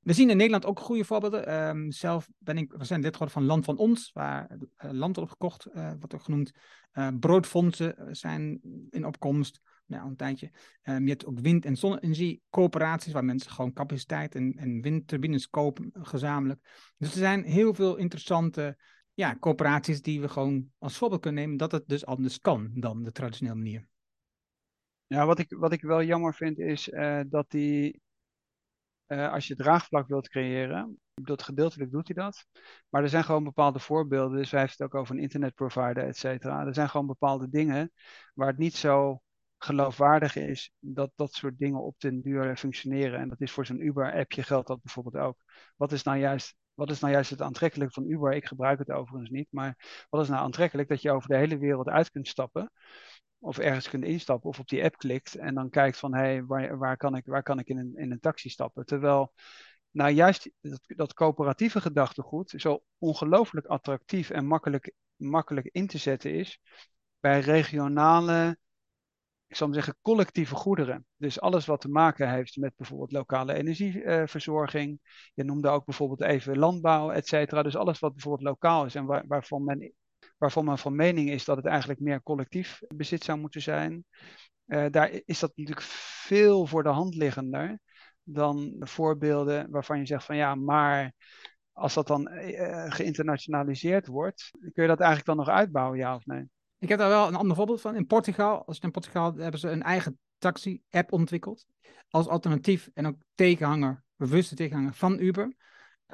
We zien in Nederland ook goede voorbeelden. Um, zelf ben ik we zijn lid geworden van Land van Ons, waar uh, land wordt gekocht, uh, wordt ook genoemd. Uh, broodfondsen zijn in opkomst, nou, een tijdje. Um, je hebt ook wind- en zonne-energie coöperaties, waar mensen gewoon capaciteit en, en windturbines kopen gezamenlijk. Dus er zijn heel veel interessante ja, coöperaties die we gewoon als voorbeeld kunnen nemen, dat het dus anders kan dan de traditionele manier. Ja, wat ik, wat ik wel jammer vind is dat die uh, als je draagvlak wilt creëren. Dat gedeeltelijk doet hij dat. Maar er zijn gewoon bepaalde voorbeelden. Dus wij hebben het ook over een internetprovider, et cetera. Er zijn gewoon bepaalde dingen waar het niet zo geloofwaardig is dat dat soort dingen op den duur functioneren. En dat is voor zo'n Uber-appje geldt dat bijvoorbeeld ook. Wat is nou juist wat is nou juist het aantrekkelijke van Uber? Ik gebruik het overigens niet, maar wat is nou aantrekkelijk dat je over de hele wereld uit kunt stappen of ergens kunt instappen of op die app klikt en dan kijkt van hé, hey, waar, waar, kan ik, waar kan ik in een, in een taxi stappen? Terwijl nou juist dat, dat coöperatieve gedachtegoed zo ongelooflijk attractief en makkelijk, makkelijk in te zetten is bij regionale, ik zal maar zeggen, collectieve goederen. Dus alles wat te maken heeft met bijvoorbeeld lokale energieverzorging. Je noemde ook bijvoorbeeld even landbouw, et cetera. Dus alles wat bijvoorbeeld lokaal is en waar, waarvan men waarvan men van mening is dat het eigenlijk meer collectief bezit zou moeten zijn. Uh, daar is dat natuurlijk veel voor de hand liggender dan voorbeelden waarvan je zegt van ja, maar als dat dan uh, geïnternationaliseerd wordt, kun je dat eigenlijk dan nog uitbouwen, ja of nee? Ik heb daar wel een ander voorbeeld van. In Portugal, als je in Portugal hebben ze een eigen taxi-app ontwikkeld. Als alternatief en ook tegenhanger, bewuste tegenhanger van Uber.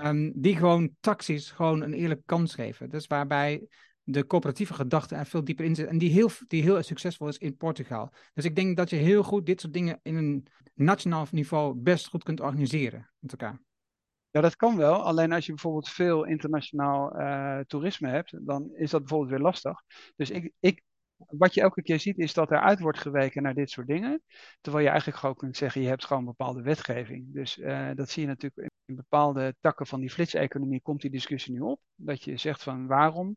Um, die gewoon taxis gewoon een eerlijke kans geven. Dus waarbij de coöperatieve gedachte er veel dieper in zit. En die heel, die heel succesvol is in Portugal. Dus ik denk dat je heel goed dit soort dingen in een nationaal niveau best goed kunt organiseren met elkaar. Ja, dat kan wel. Alleen als je bijvoorbeeld veel internationaal uh, toerisme hebt, dan is dat bijvoorbeeld weer lastig. Dus ik, ik, wat je elke keer ziet, is dat er uit wordt geweken naar dit soort dingen. Terwijl je eigenlijk gewoon kunt zeggen, je hebt gewoon bepaalde wetgeving. Dus uh, dat zie je natuurlijk in bepaalde takken van die flitseconomie komt die discussie nu op. Dat je zegt van waarom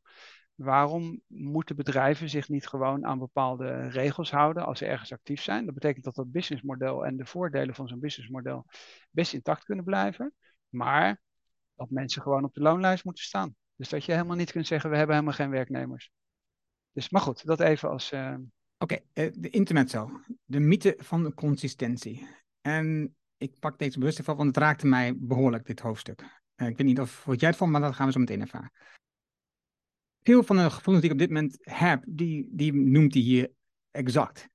waarom moeten bedrijven zich niet gewoon aan bepaalde regels houden als ze ergens actief zijn? Dat betekent dat dat businessmodel en de voordelen van zo'n businessmodel best intact kunnen blijven, maar dat mensen gewoon op de loonlijst moeten staan. Dus dat je helemaal niet kunt zeggen, we hebben helemaal geen werknemers. Dus, maar goed, dat even als... Uh... Oké, okay, uh, de intermezzo. De mythe van de consistentie. En ik pak deze bewust even, want het raakte mij behoorlijk, dit hoofdstuk. Uh, ik weet niet of wat jij het vond, maar dat gaan we zo meteen ervaren. Veel van de gevoelens die ik op dit moment heb, die, die noemt hij hier exact.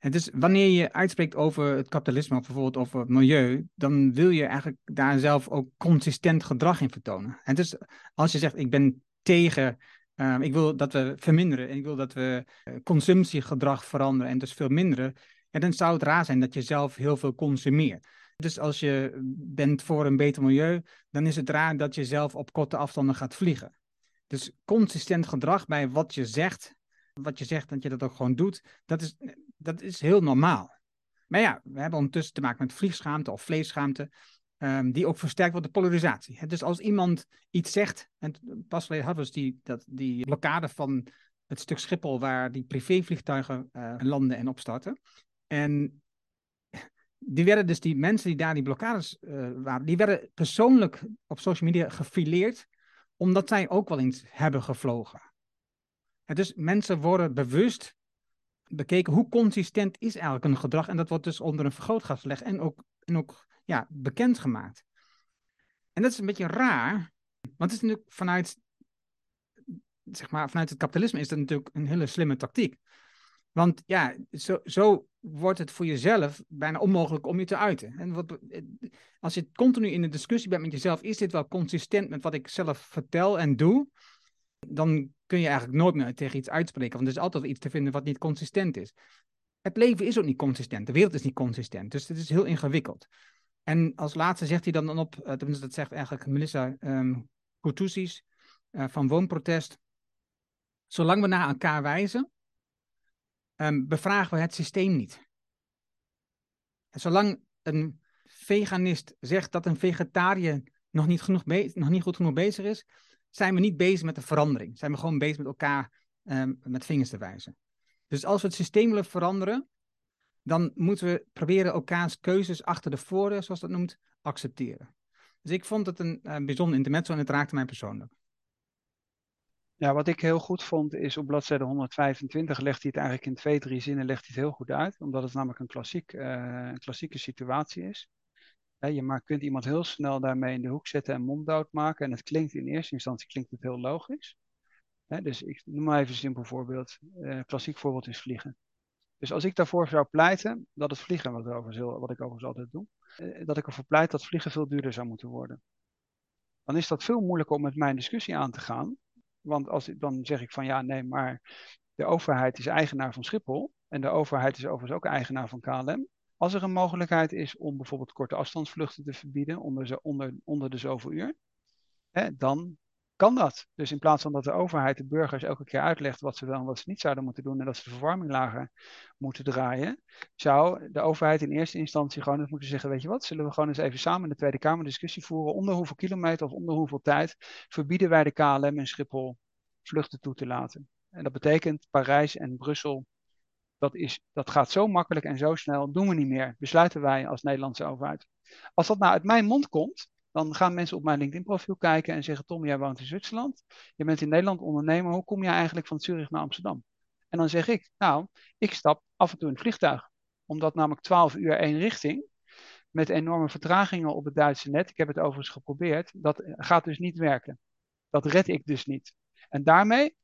Het is wanneer je uitspreekt over het kapitalisme of bijvoorbeeld over het milieu, dan wil je eigenlijk daar zelf ook consistent gedrag in vertonen. En dus als je zegt, ik ben tegen, uh, ik wil dat we verminderen en ik wil dat we uh, consumptiegedrag veranderen en dus veel minderen, en dan zou het raar zijn dat je zelf heel veel consumeert. Dus als je bent voor een beter milieu, dan is het raar dat je zelf op korte afstanden gaat vliegen. Dus consistent gedrag bij wat je zegt, wat je zegt dat je dat ook gewoon doet, dat is, dat is heel normaal. Maar ja, we hebben ondertussen te maken met vliegschaamte of vleesschaamte, um, die ook versterkt wordt door polarisatie. Dus als iemand iets zegt, en pas geleden hadden we dus die, dat, die blokkade van het stuk Schiphol waar die privévliegtuigen uh, landen en opstarten. En die werden dus die mensen die daar die blokkades uh, waren, die werden persoonlijk op social media gefileerd, omdat zij ook wel eens hebben gevlogen. En dus mensen worden bewust bekeken hoe consistent is eigenlijk een gedrag. En dat wordt dus onder een vergrootglas gelegd en ook, en ook ja, bekendgemaakt. En dat is een beetje raar, want het is natuurlijk vanuit, zeg maar, vanuit het kapitalisme is dat natuurlijk een hele slimme tactiek. Want ja, zo, zo wordt het voor jezelf bijna onmogelijk om je te uiten. En wat, als je continu in de discussie bent met jezelf, is dit wel consistent met wat ik zelf vertel en doe? Dan kun je eigenlijk nooit meer tegen iets uitspreken, want er is altijd iets te vinden wat niet consistent is. Het leven is ook niet consistent, de wereld is niet consistent, dus het is heel ingewikkeld. En als laatste zegt hij dan op, uh, tenminste dat zegt eigenlijk Melissa um, van Woonprotest, zolang we naar elkaar wijzen, um, bevragen we het systeem niet. En zolang een veganist zegt dat een vegetariër nog niet, genoeg nog niet goed genoeg bezig is, zijn we niet bezig met de verandering. Zijn we gewoon bezig met elkaar um, met vingers te wijzen. Dus als we het systeem willen veranderen, dan moeten we proberen elkaars keuzes achter de voordeur, zoals dat noemt, accepteren. Dus ik vond het een uh, bijzonder intermezzo en het raakte mij persoonlijk. Ja, wat ik heel goed vond is op bladzijde 125 legt hij het eigenlijk in twee, drie zinnen legt hij het heel goed uit. Omdat het namelijk een, klassiek, uh, een klassieke situatie is. Je maar kunt iemand heel snel daarmee in de hoek zetten en monddood maken. En het klinkt in eerste instantie klinkt het heel logisch. dus ik noem maar even een simpel voorbeeld. Uh, klassiek voorbeeld is vliegen. Dus als ik daarvoor zou pleiten dat het vliegen, wat, wat ik overigens altijd doe, uh, dat ik ervoor pleit dat vliegen veel duurder zou moeten worden. Dan is dat veel moeilijker om met mijn discussie aan te gaan want als, dan zeg ik van ja, nee, maar de overheid is eigenaar van Schiphol. En de overheid is overigens ook eigenaar van KLM. Als er een mogelijkheid is om bijvoorbeeld korte afstandsvluchten te verbieden onder, onder, onder de zoveel uur, hè, dan kan dat. Dus in plaats van dat de overheid de burgers elke keer uitlegt wat ze wel en wat ze niet zouden moeten doen en dat ze de verwarming lager moeten draaien, zou de overheid in eerste instantie gewoon eens moeten zeggen, weet je wat, zullen we gewoon eens even samen in de Tweede Kamer discussie voeren, onder hoeveel kilometer of onder hoeveel tijd verbieden wij de KLM en Schiphol vluchten toe te laten. En dat betekent Parijs en Brussel, dat, is, dat gaat zo makkelijk en zo snel, doen we niet meer, besluiten wij als Nederlandse overheid. Als dat nou uit mijn mond komt, dan gaan mensen op mijn LinkedIn-profiel kijken en zeggen: Tom, jij woont in Zwitserland. Je bent in Nederland ondernemer. Hoe kom je eigenlijk van Zurich naar Amsterdam? En dan zeg ik: Nou, ik stap af en toe in het vliegtuig. Omdat namelijk 12 uur één richting. Met enorme vertragingen op het Duitse net. Ik heb het overigens geprobeerd. Dat gaat dus niet werken. Dat red ik dus niet. En daarmee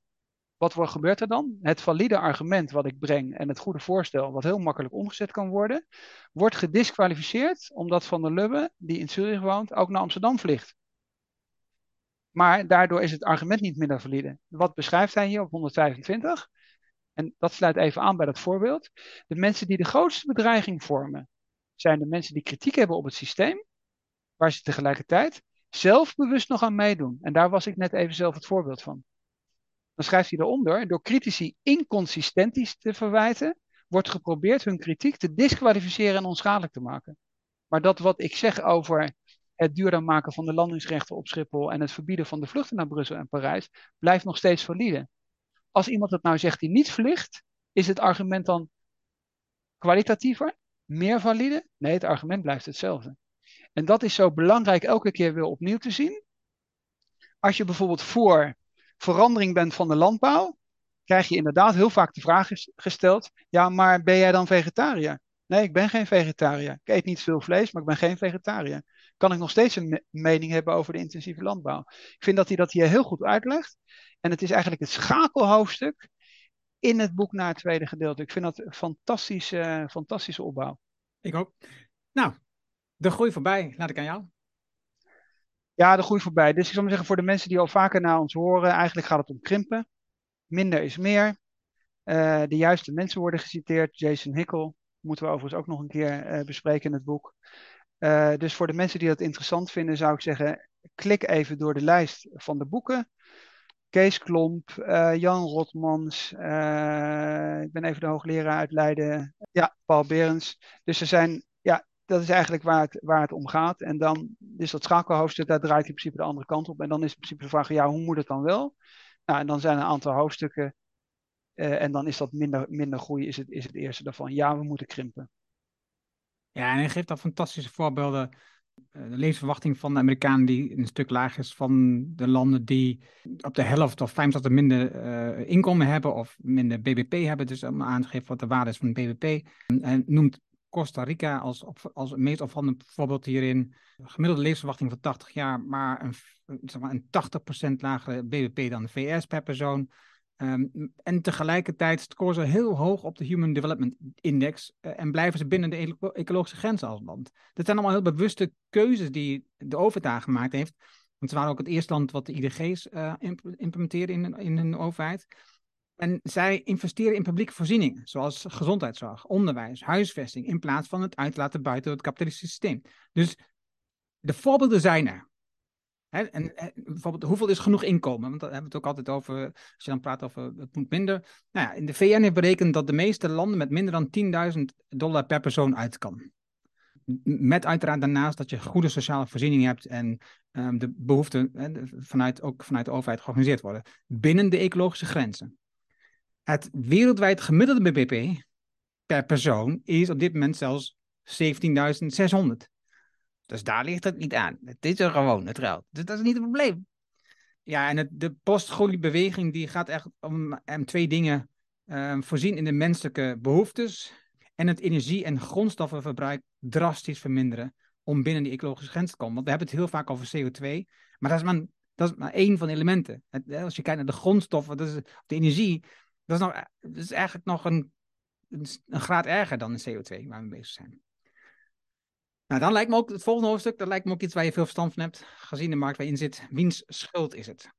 wat gebeurt er dan? Het valide argument wat ik breng en het goede voorstel, wat heel makkelijk omgezet kan worden, wordt gedisqualificeerd omdat Van der Lubbe, die in Zurich woont, ook naar Amsterdam vliegt. Maar daardoor is het argument niet minder valide. Wat beschrijft hij hier op 125? En dat sluit even aan bij dat voorbeeld. De mensen die de grootste bedreiging vormen, zijn de mensen die kritiek hebben op het systeem, waar ze tegelijkertijd zelf bewust nog aan meedoen. En daar was ik net even zelf het voorbeeld van. Dan schrijft hij eronder, door critici inconsistenties te verwijten, wordt geprobeerd hun kritiek te disqualificeren en onschadelijk te maken. Maar dat wat ik zeg over het duurder maken van de landingsrechten op Schiphol en het verbieden van de vluchten naar Brussel en Parijs, blijft nog steeds valide. als iemand het nou zegt die niet vliegt, is het argument dan kwalitatiever, meer valide? Nee, het argument blijft hetzelfde. En dat is zo belangrijk elke keer weer opnieuw te zien. Als je bijvoorbeeld voor verandering bent van de landbouw, krijg je inderdaad heel vaak de vraag gesteld: ja, maar ben jij dan vegetariër? Nee, ik ben geen vegetariër. Ik eet niet veel vlees, maar ik ben geen vegetariër. Kan ik nog steeds een mening hebben over de intensieve landbouw? Ik vind dat hij dat hier heel goed uitlegt. En het is eigenlijk het schakelhoofdstuk in het boek naar het tweede gedeelte. Ik vind dat een fantastische, fantastische opbouw. Ik ook. Nou, de groei voorbij, laat ik aan jou. Ja, de groei voorbij. Dus ik zou maar zeggen, voor de mensen die al vaker naar ons horen, eigenlijk gaat het om krimpen. Minder is meer. Uh, de juiste mensen worden geciteerd. Jason Hickel moeten we overigens ook nog een keer uh, bespreken in het boek. Uh, dus voor de mensen die dat interessant vinden, zou ik zeggen, klik even door de lijst van de boeken. Kees Klomp, Jan Rotmans, ik ben even de hoogleraar uit Leiden. Ja, Paul Berends. Dus er zijn dat is eigenlijk waar het, waar het om gaat. En dan is dat schakelhoofdstuk, daar draait in principe de andere kant op. En dan is in principe de vraag, ja, hoe moet het dan wel? Nou, en dan zijn er een aantal hoofdstukken. Uh, en dan is dat minder, minder groei, is het, is het eerste daarvan. Ja, we moeten krimpen. Ja, en hij geeft dan fantastische voorbeelden. Uh, de levensverwachting van de Amerikanen die een stuk lager is van de landen die op de helft of 50 minder uh, inkomen hebben of minder BBP hebben. Dus om aan wat de waarde is van het BBP. En noemt Costa Rica als, als meest opvallend voorbeeld hierin. Gemiddelde levensverwachting van 80 jaar, maar een, zeg maar een 80% lagere BBP dan de VS per persoon. Um, en tegelijkertijd scoren ze heel hoog op de Human Development Index uh, en blijven ze binnen de ecologische grenzen als land. Dat zijn allemaal heel bewuste keuzes die de overheid gemaakt heeft. Want ze waren ook het eerste land wat de IDG's uh, eh, implementeerde in, in hun overheid. En zij investeren in publieke voorzieningen, zoals gezondheidszorg, onderwijs, huisvesting, in plaats van het uitlaten buiten het kapitalistische systeem. Dus de voorbeelden zijn er. en, en, bijvoorbeeld, hoeveel is genoeg inkomen? Want daar hebben we het ook altijd over, als je dan praat over het moet minder. Nou ja, in de VN heeft berekend dat de meeste landen met minder dan 10.000 dollar per persoon uit kan. Met uiteraard daarnaast dat je goede sociale voorzieningen hebt en um, de behoeften vanuit, ook vanuit de overheid georganiseerd worden. Binnen de ecologische grenzen. Het wereldwijd gemiddelde BBP per persoon is op dit moment zelfs 17.600. Dus daar ligt het niet aan. Het is er gewoon, het geld. Dus dat is niet het probleem. Ja, en het, de postgoliebeweging die gaat echt om, om twee dingen. Uh, voorzien in de menselijke behoeftes en het energie- en grondstoffenverbruik drastisch verminderen om binnen die ecologische grens te komen. Want we hebben het heel vaak over CO2, maar dat is maar, dat is maar één van de elementen. als je kijkt naar de grondstoffen, dat is, de energie, dat is, nog, dat is eigenlijk nog een, een, graad erger dan de CO2 waar we bezig zijn. Nou, dan lijkt me ook het volgende hoofdstuk, dat lijkt me ook iets waar je veel verstand van hebt, gezien de markt waarin zit. Wiens schuld is het?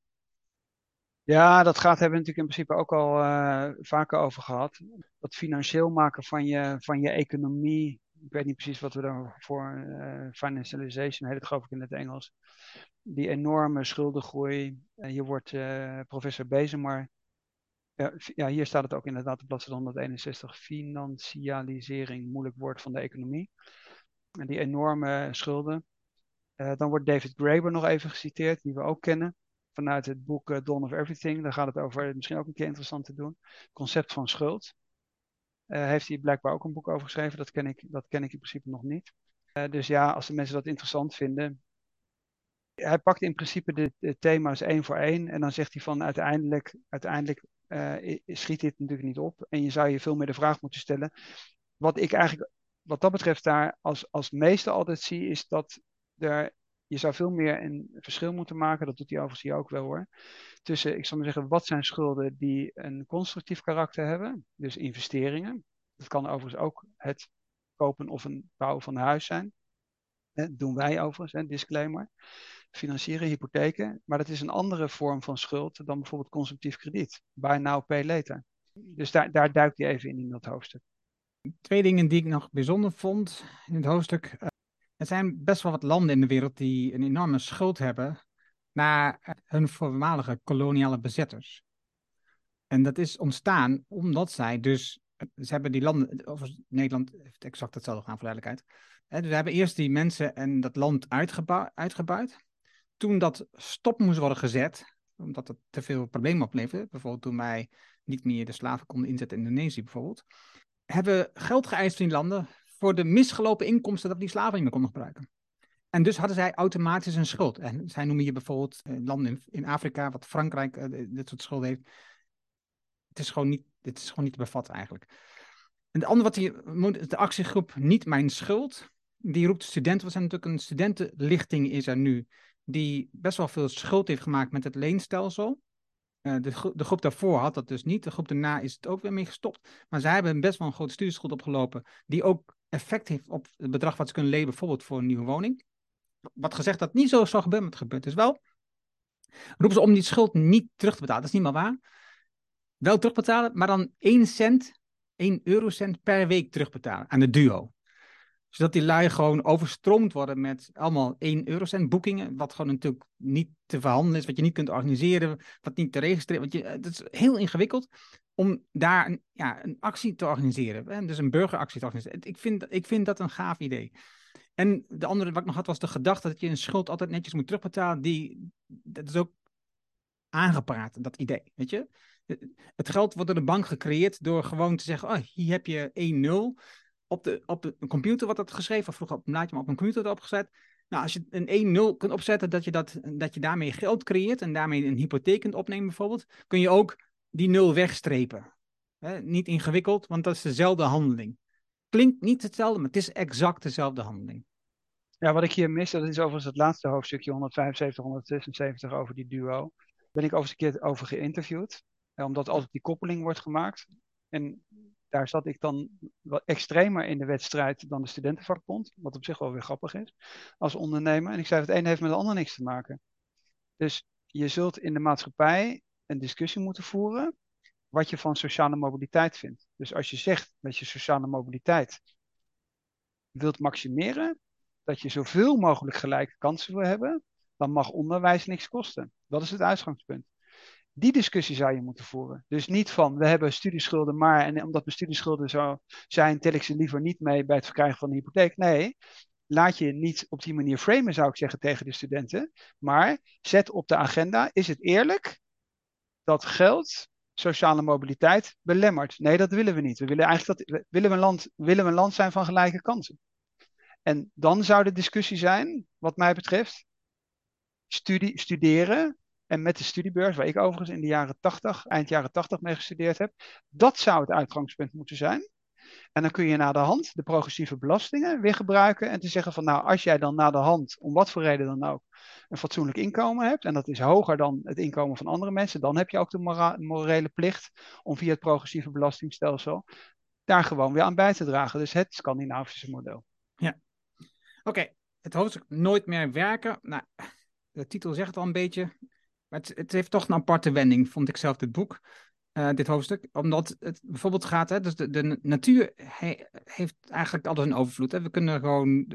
Ja, dat gaat hebben we natuurlijk in principe ook al uh, vaker over gehad. Dat financieel maken van je, van je economie. Ik weet niet precies wat we daarvoor. Uh, financialization heet het geloof ik in het Engels. Die enorme schuldengroei. Uh, je wordt professor Bezemer ja, hier staat het ook inderdaad op bladzijde 161. Financialisering, moeilijk woord van de economie. En die enorme schulden. Uh, dan wordt David Graeber nog even geciteerd, die we ook kennen. Vanuit het boek uh, Dawn of Everything. Daar gaat het over, misschien ook een keer interessant te doen. Concept van schuld. Uh, heeft hij blijkbaar ook een boek over geschreven. Dat ken ik, dat ken ik in principe nog niet. dus ja, als de mensen dat interessant vinden, hij pakt in principe de, de, thema's één voor één en dan zegt hij van uiteindelijk, uiteindelijk uh, schiet dit natuurlijk niet op. En je zou je veel meer de vraag moeten stellen. Wat ik eigenlijk, wat dat betreft, daar als, als meeste altijd zie, is dat er, je zou veel meer een verschil moeten maken. Dat doet hij overigens hier ook wel hoor. Tussen, ik zal maar zeggen, wat zijn schulden die een constructief karakter hebben. Dus investeringen. Dat kan overigens ook het kopen of een bouwen van een huis zijn. Dat doen wij overigens, hè, disclaimer financieren, hypotheken. Maar dat is een andere vorm van schuld dan bijvoorbeeld consumptief krediet. Buy now, pay later. Dus daar, daar duikt hij even in, in dat hoofdstuk. Twee dingen die ik nog bijzonder vond in het hoofdstuk. Eh, er zijn best wel wat landen in de wereld die een enorme schuld hebben naar hun voormalige koloniale bezetters. En dat is ontstaan omdat zij dus, ze hebben die landen, of Nederland heeft exact hetzelfde gedaan voor duidelijkheid. Dus we hebben eerst die mensen en dat land uitgebuit. Toen dat stop moest worden gezet, omdat het te veel problemen opleverde. Bijvoorbeeld toen wij niet meer de slaven konden inzetten in Indonesië bijvoorbeeld. Hebben geld geëist van die landen voor de misgelopen inkomsten dat die slaven niet meer konden gebruiken. En dus hadden zij automatisch een schuld. En zij noemen hier bijvoorbeeld eh, landen in, Afrika, wat Frankrijk uh, dit soort schulden heeft. Het is gewoon niet, dit is gewoon niet te bevatten eigenlijk. En het andere wat hier de actiegroep Niet Mijn Schuld. Die roept studenten, we zijn natuurlijk een studentenlichting is er nu, die best wel veel schuld heeft gemaakt met het leenstelsel. Uh, de, de, groep daarvoor had dat dus niet. De groep daarna is het ook weer mee gestopt. Maar zij hebben best wel een grote studieschuld opgelopen, die ook effect heeft op het bedrag wat ze kunnen leveren, bijvoorbeeld voor een nieuwe woning. Wat gezegd dat niet zo zou gebeuren, maar het gebeurt dus wel. Roepen ze om die schuld niet terug te betalen. Dat is niet meer waar. Wel terugbetalen, maar dan 1 cent, 1 eurocent per week terugbetalen aan de duo. Zodat die lui gewoon overstroomd worden met allemaal 1 eurocent boekingen. Wat gewoon natuurlijk niet te verhandelen is, wat je niet kunt organiseren, wat niet te registreren. Want je, het is heel ingewikkeld om daar een, ja, een actie te organiseren. Hè? Dus een burgeractie te organiseren. Ik vind, ik vind dat een gaaf idee. En de andere wat ik nog had was de gedachte dat je een schuld altijd netjes moet terugbetalen. Die, dat is ook aangepraat, dat idee. Weet je? Het geld wordt door de bank gecreëerd door gewoon te zeggen: oh, hier heb je 1-0. Op de, op de computer wordt dat geschreven, of vroeger op een blaadje, maar op een computer opgezet. Nou, als je een 1-0 kunt opzetten, dat je, dat, dat je daarmee geld creëert en daarmee een hypotheek kunt opnemen bijvoorbeeld, kun je ook die 0 wegstrepen. niet ingewikkeld, want dat is dezelfde handeling. Klinkt niet hetzelfde, maar het is exact dezelfde handeling. Ja, wat ik hier mis, dat is overigens het laatste hoofdstukje 175, 176 over die duo. Ben ik overigens een keer over geïnterviewd, omdat altijd die koppeling wordt gemaakt. En daar zat ik dan wat extremer in de wedstrijd dan de studentenvakbond, wat op zich wel weer grappig is, als ondernemer. En ik zei, het een heeft met het ander niks te maken. Dus je zult in de maatschappij een discussie moeten voeren wat je van sociale mobiliteit vindt. Dus als je zegt dat je sociale mobiliteit wilt maximeren, dat je zoveel mogelijk gelijke kansen wil hebben, dan mag onderwijs niks kosten. Dat is het uitgangspunt. Die discussie zou je moeten voeren. Dus niet van we hebben studieschulden, maar en omdat mijn studieschulden zo zijn, tel ik ze liever niet mee bij het verkrijgen van een hypotheek. Nee, laat je niet op die manier framen, zou ik zeggen, tegen de studenten. Maar zet op de agenda: is het eerlijk dat geld sociale mobiliteit belemmert? Nee, dat willen we niet. We willen eigenlijk dat willen we een land, willen we een land zijn van gelijke kansen. En dan zou de discussie zijn, wat mij betreft, studie, studeren en met de studiebeurs, waar ik overigens in de jaren 80, eind jaren 80 mee gestudeerd heb, dat zou het uitgangspunt moeten zijn. En dan kun je na de hand de progressieve belastingen weer gebruiken en te zeggen van nou, als jij dan na de hand, om wat voor reden dan ook, een fatsoenlijk inkomen hebt, en dat is hoger dan het inkomen van andere mensen, dan heb je ook de morele plicht om via het progressieve belastingstelsel daar gewoon weer aan bij te dragen. Dus het Scandinavische model. Ja, oké. Het hoofdstuk Nooit meer werken. Nou, de titel zegt al een beetje. Maar het, het, heeft toch een aparte wending, vond ik zelf, dit boek. Uh, dit hoofdstuk. Omdat het bijvoorbeeld gaat, hè, dus de, de natuur heeft eigenlijk altijd een overvloed. Hè. We kunnen gewoon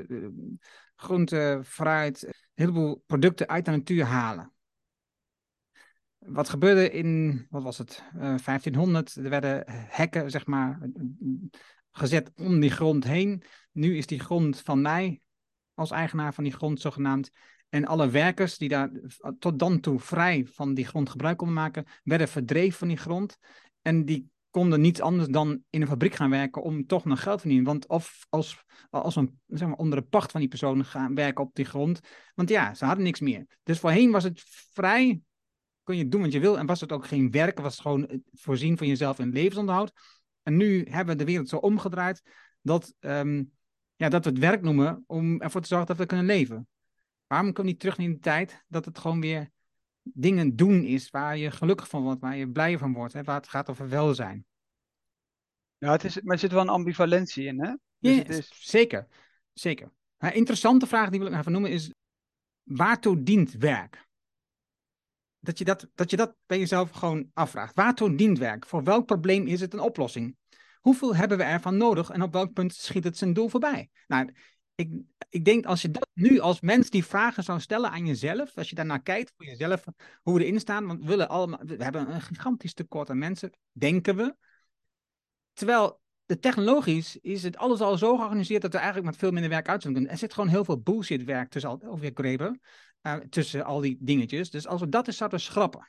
groente, fruit, een heleboel producten uit de natuur halen. Wat gebeurde in, wat was het, uh, eh, 1500? Er werden hekken, zeg maar, gezet om die grond heen. Nu is die grond van mij, als eigenaar van die grond zogenaamd. En alle werkers die daar tot dan toe vrij van die grond gebruik konden maken, werden verdreven van die grond. En die konden niets anders dan in een fabriek gaan werken om toch nog geld te verdienen. Want of als, als een, zeg maar, onder de pacht van die personen gaan werken op die grond. Want ja, ze hadden niks meer. Dus voorheen was het vrij, kon je doen wat je wil. En was het ook geen werk, was het gewoon voorzien van jezelf in levensonderhoud. En nu hebben we de wereld zo omgedraaid dat, um, ja, dat we het werk noemen om ervoor te zorgen dat we kunnen leven. Waarom komen we niet terug in de tijd dat het gewoon weer dingen doen is waar je gelukkig van wordt, waar je blij van wordt, hè, waar het gaat over welzijn. Ja, het is, maar er zit wel een ambivalentie in, hè? Dus ja, is... zeker. Zeker. Een interessante vraag die wil ik even noemen is, waartoe dient werk? Dat je dat, dat je dat bij jezelf gewoon afvraagt. Waartoe dient werk? Voor welk probleem is het een oplossing? Hoeveel hebben we ervan nodig en op welk punt schiet het zijn doel voorbij? Nou, ik, ik denk als je dat nu als mens die vragen zou stellen aan jezelf, als je daarnaar kijkt voor jezelf, hoe we erin staan, want we willen allemaal, we hebben een gigantisch tekort aan mensen, denken we. Terwijl de technologisch is het alles al zo georganiseerd dat we eigenlijk met veel minder werk uit kunnen. Er zit gewoon heel veel bullshit werk tussen al, alweer grepen. uh, tussen al die dingetjes. Dus als we dat eens zouden schrappen.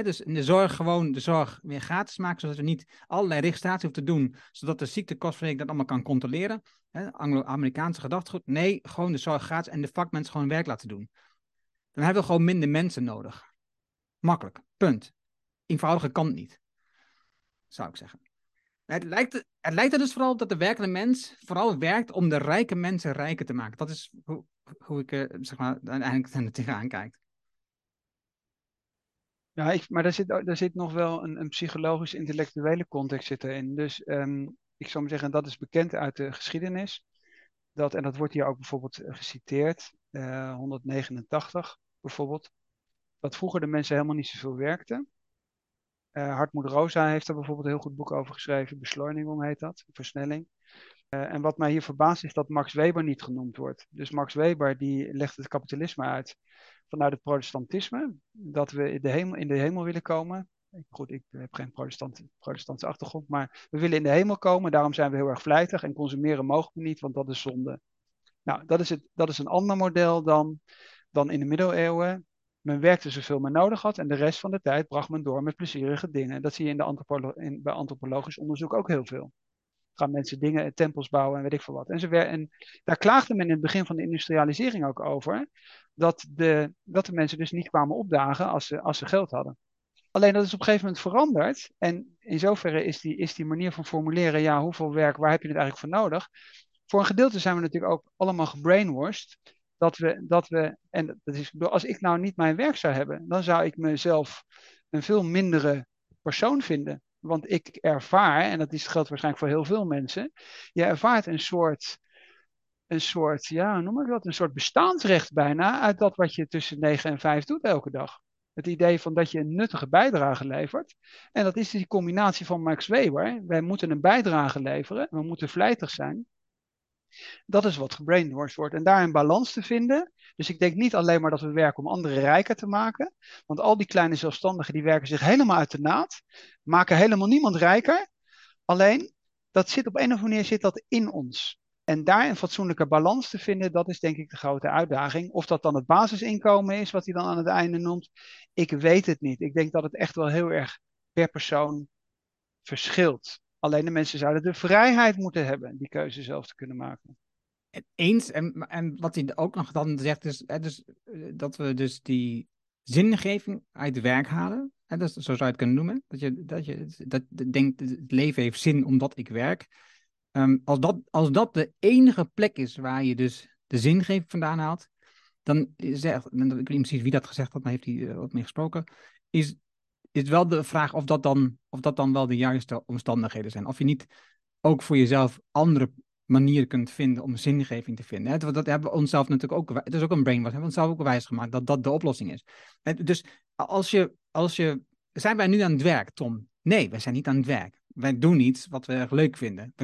Dus in de zorg gewoon de zorg weer gratis maken, zodat we niet allerlei registratie hoeven te doen, zodat de ziektekostverzekering dat allemaal kan controleren. Anglo-Amerikaanse gedachtegoed. Nee, gewoon de zorg gratis en de vakmensen gewoon werk laten doen. Dan hebben we gewoon minder mensen nodig. Makkelijk, punt. Eenvoudiger kan het niet, zou ik zeggen. Het lijkt, het lijkt er dus vooral op dat de werkende mens vooral werkt om de rijke mensen rijker te maken. Dat is hoe, hoe ik uh, zeg maar, uiteindelijk er tegenaan kijk. Ja, ik, maar daar zit, daar zit nog wel een, een psychologisch-intellectuele context zit erin. Dus um, ik zou maar zeggen, dat is bekend uit de geschiedenis. Dat, en dat wordt hier ook bijvoorbeeld eh, geciteerd, uh, 189 bijvoorbeeld. Dat vroeger de mensen helemaal niet zoveel werkten. Uh, Hartmoed Rosa heeft er bijvoorbeeld een heel goed boek over geschreven. Beschleunigung heet dat, versnelling. Uh, en wat mij hier verbaast is dat Max Weber niet genoemd wordt. Dus Max Weber die legt het kapitalisme uit vanuit het protestantisme. Dat we in de hemel, in de hemel willen komen. Goed, ik heb geen protestant, protestantse achtergrond, maar we willen in de hemel komen. Daarom zijn we heel erg vlijtig en consumeren mogen we niet, want dat is zonde. Nou, dat is, het, dat is een ander model dan, dan in de middeleeuwen men werkte zoveel men nodig had en de rest van de tijd bracht men door met plezierige dingen. Dat zie je in de in, bij antropologisch onderzoek ook heel veel. Gaan mensen dingen, tempels bouwen en weet ik veel wat. En, ze en daar klaagde men in het begin van de industrialisering ook over, dat de, dat de mensen dus niet kwamen opdagen als ze, als ze geld hadden. Alleen dat is op een gegeven moment veranderd. En in zoverre is die, is die manier van formuleren, ja, hoeveel werk, waar heb je het eigenlijk voor nodig? Voor een gedeelte zijn we natuurlijk ook allemaal gebrainwashed dat we, dat we en dat is, als ik nou niet mijn werk zou hebben, dan zou ik mezelf een veel mindere persoon vinden. Want ik ervaar, en dat is, geldt waarschijnlijk voor heel veel mensen, je ervaart een soort, een soort, ja, noem ik dat, een soort bestaansrecht bijna uit dat wat je tussen 9 en 5 doet elke dag. Het idee van dat je een nuttige bijdrage levert. En dat is die combinatie van Max Weber. Wij moeten een bijdrage leveren, we moeten vlijtig zijn. Dat is wat gebrainwashed wordt. En daar een balans te vinden. Dus ik denk niet alleen maar dat we werken om anderen rijker te maken. Want al die kleine zelfstandigen die werken zich helemaal uit de naad. Maken helemaal niemand rijker. Alleen, dat zit op een of andere manier zit dat in ons. En daar een fatsoenlijke balans te vinden, dat is denk ik de grote uitdaging. Of dat dan het basisinkomen is, wat hij dan aan het einde noemt, ik weet het niet. Ik denk dat het echt wel heel erg per persoon verschilt. Alleen de mensen zouden de vrijheid moeten hebben die keuze zelf te kunnen maken. Eens, en, en wat hij ook nog dan zegt, is hè, dus, eh, dat we dus die zingeving uit werk halen. Hè, dus, zo zou je het kunnen noemen. Dat je, dat je dat denkt, het leven heeft zin omdat ik werk. Um, als, dat, als dat de enige plek is waar je dus de zingeving vandaan haalt, dan zegt, ik weet niet precies wie dat gezegd had, maar heeft hij uh, wat mee gesproken, is is wel de vraag of dat, dan, of dat dan wel de juiste omstandigheden zijn. Of je niet ook voor jezelf andere manieren kunt vinden om zingeving te vinden. Dat, hebben we onszelf natuurlijk ook, het is ook een brainwash, hebben we onszelf ook wijs gemaakt dat dat de oplossing is. Dus als je, als je, zijn wij nu aan het werk, Tom? Nee, wij zijn niet aan het werk. Wij doen iets wat we erg leuk vinden.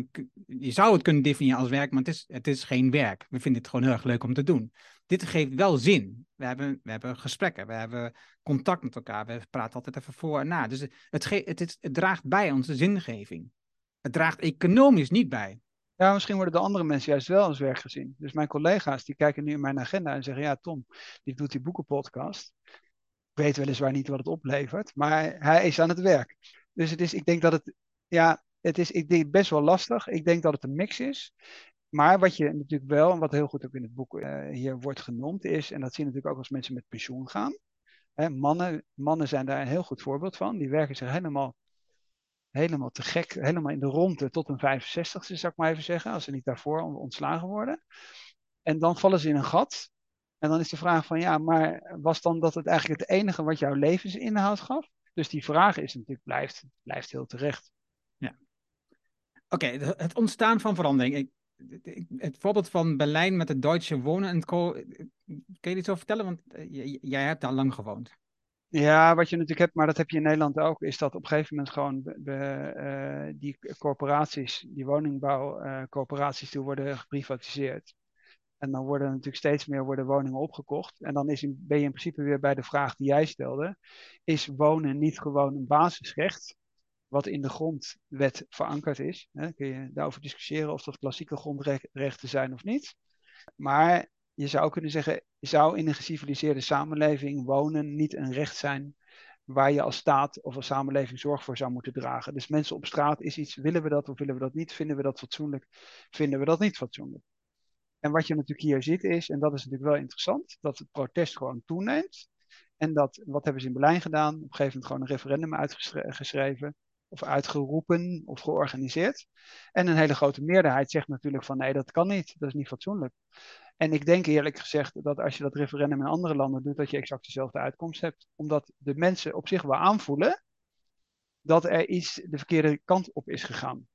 Je zou het kunnen definiëren als werk, maar het is, het is geen werk. We vinden het gewoon heel erg leuk om te doen dit geeft wel zin. We hebben, we hebben gesprekken, we hebben contact met elkaar, we praten altijd even voor en na. Dus het, het, het, draagt bij onze zingeving. Het draagt economisch niet bij. Ja, misschien worden de andere mensen juist wel als werk gezien. Dus mijn collega's die kijken nu in mijn agenda en zeggen: Ja, Tom, die doet die boekenpodcast. Ik weet weliswaar niet wat het oplevert, maar hij is aan het werk. Dus het is, ik denk dat het, ja, het is ik denk, best wel lastig. Ik denk dat het een mix is. Maar wat je natuurlijk wel, en wat heel goed ook in het boek uh, hier wordt genoemd, is, en dat zie je natuurlijk ook als mensen met pensioen gaan. Hè, mannen, mannen zijn daar een heel goed voorbeeld van. Die werken zich helemaal, helemaal te gek, helemaal in de ronde tot een 65ste, zou ik maar even zeggen, als ze niet daarvoor ontslagen worden. En dan vallen ze in een gat. En dan is de vraag van, ja, maar was dan dat het eigenlijk het enige wat jouw levensinhoud gaf? Dus die vraag is natuurlijk, blijft, blijft heel terecht. Ja. Oké, het ontstaan van verandering. Het voorbeeld van Berlijn met het Duitse wonen en co. Kun je iets over vertellen? Want eh, jij hebt daar lang gewoond. Ja, wat je natuurlijk hebt, maar dat heb je in Nederland ook, is dat op een gegeven moment gewoon de, uh, die corporaties, die woningbouwcorporaties, uh, die worden geprivatiseerd. En dan worden natuurlijk steeds meer worden woningen opgekocht. En dan is ben je in principe weer bij de vraag die jij stelde. Is wonen niet gewoon een basisrecht? Wat in de grondwet verankerd is. Hè, kun je daarover discussiëren of dat klassieke grondrechten zijn of niet. Maar je zou kunnen zeggen, zou in een geciviliseerde samenleving wonen niet een recht zijn waar je als staat of als samenleving zorg voor zou moeten dragen. Dus mensen op straat is iets, willen we dat of willen we dat niet? Vinden we dat fatsoenlijk? Vinden we dat niet fatsoenlijk? En wat je natuurlijk hier ziet is, en dat is natuurlijk wel interessant, dat het protest gewoon toeneemt. En dat, wat hebben ze in Berlijn gedaan? Op een gegeven moment gewoon een referendum uitgeschreven, of uitgeroepen, of georganiseerd. En een hele grote meerderheid zegt natuurlijk van nee, dat kan niet, dat is niet fatsoenlijk. En ik denk eerlijk gezegd dat als je dat referendum in andere landen doet, dat je exact dezelfde uitkomst hebt. Omdat de mensen op zich wel aanvoelen dat er iets de verkeerde kant op is gegaan.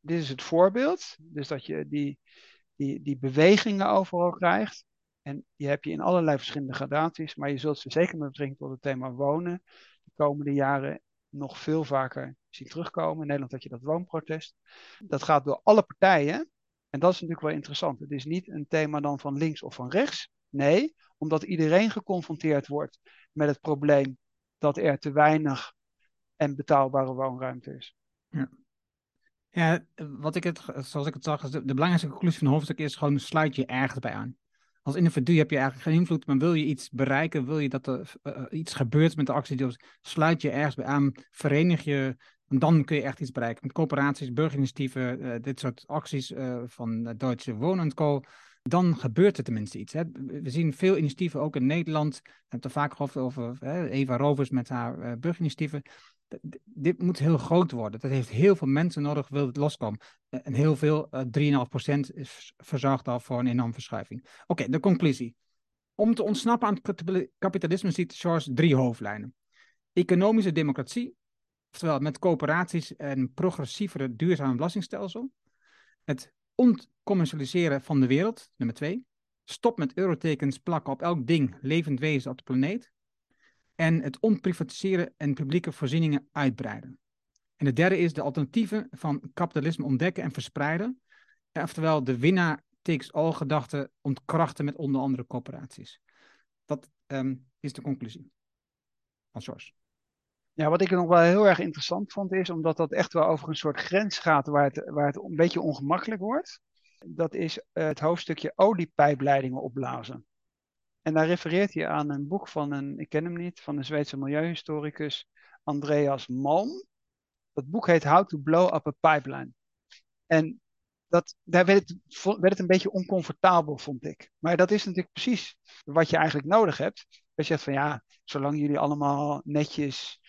Dit is het voorbeeld. Dus dat je die, die, die bewegingen overal krijgt. En die heb je in allerlei verschillende gradaties. Maar je zult ze zeker met betrekking tot het thema wonen de komende jaren nog veel vaker zien terugkomen. In Nederland had je dat woonprotest. Dat gaat door alle partijen. En dat is natuurlijk wel interessant. Het is niet een thema dan van links of van rechts. Nee, omdat iedereen geconfronteerd wordt met het probleem dat er te weinig en betaalbare woonruimte is. Ja. Ja, wat ik het, zoals ik het zag, de, de belangrijkste conclusie van het hoofdstuk is gewoon sluit je ergens bij aan. Als individu heb je eigenlijk geen invloed, maar wil je iets bereiken, wil je dat er uh, iets gebeurt met de actie, sluit je ergens bij aan, verenig je dan kun je echt iets bereiken. Met coöperaties, burgerinitiatieven, uh, dit soort acties uh, van Duitse Wonen Co. Dan gebeurt er tenminste iets. Hè. We zien veel initiatieven ook in Nederland. We hebben het er vaak gehad over hè, Eva Rovers met haar uh, burgerinitiatieven. dit moet heel groot worden. Dat heeft heel veel mensen nodig, wil het loskomen. En heel veel, 3,5% is verzorgd al voor een enorme verschuiving. Oké, de conclusie. Om te ontsnappen aan het kapitalisme ziet George drie hoofdlijnen. Economische democratie, Oftewel met coöperaties en progressievere duurzame belastingstelsel. Het ontcommercialiseren van de wereld, nummer twee. Stop met eurotekens plakken op elk ding, levend wezen op de planeet. En het onprivatiseren en publieke voorzieningen uitbreiden. En de derde is de alternatieven van kapitalisme ontdekken en verspreiden. Oftewel de winnaar takes all gedachte ontkrachten met onder andere corporaties. Dat um, is de conclusie van. Ja, wat ik nog wel heel erg interessant vond is, omdat dat echt wel over een soort grens gaat waar het, waar het een beetje ongemakkelijk wordt. Dat is eh, het hoofdstukje oliepijpleidingen opblazen. En daar refereert hij aan een boek van een, ik ken hem niet, van een Zweedse milieuhistoricus Andreas Malm. Dat boek heet How to Blow Up a Pipeline. En dat, daar werd het, werd het een beetje oncomfortabel, vond ik. Maar dat is natuurlijk precies wat je eigenlijk nodig hebt. Dat je zegt van ja, zolang jullie allemaal netjes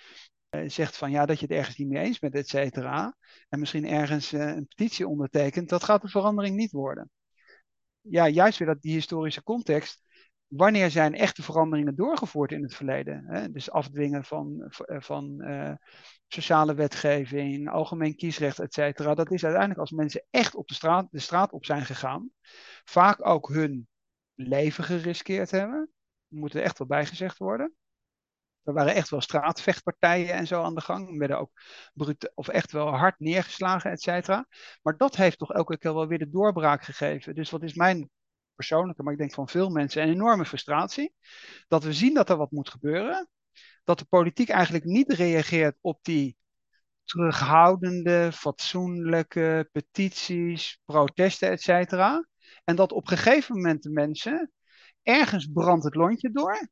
uh, zegt van ja, dat je het ergens niet mee eens bent, et cetera. En misschien ergens uh, een petitie ondertekent, dat gaat de verandering niet worden. Ja, juist weer dat die historische context. Wanneer zijn echte veranderingen doorgevoerd in het verleden? Hè? Dus afdwingen van, van uh, sociale wetgeving, algemeen kiesrecht, et cetera. Dat is uiteindelijk als mensen echt op de straat, de straat op zijn gegaan. Vaak ook hun leven geriskeerd hebben. Moet er echt wel bijgezegd worden. Er waren echt wel straatvechtpartijen en zo aan de gang. Er werden ook brute, of echt wel hard neergeslagen, et cetera. Maar dat heeft toch elke keer wel weer de doorbraak gegeven. Dus wat is mijn persoonlijke, maar ik denk van veel mensen, een enorme frustratie. Dat we zien dat er wat moet gebeuren. Dat de politiek eigenlijk niet reageert op die terughoudende, fatsoenlijke petities, protesten, et cetera. En dat op een gegeven moment de mensen ergens brandt het lontje door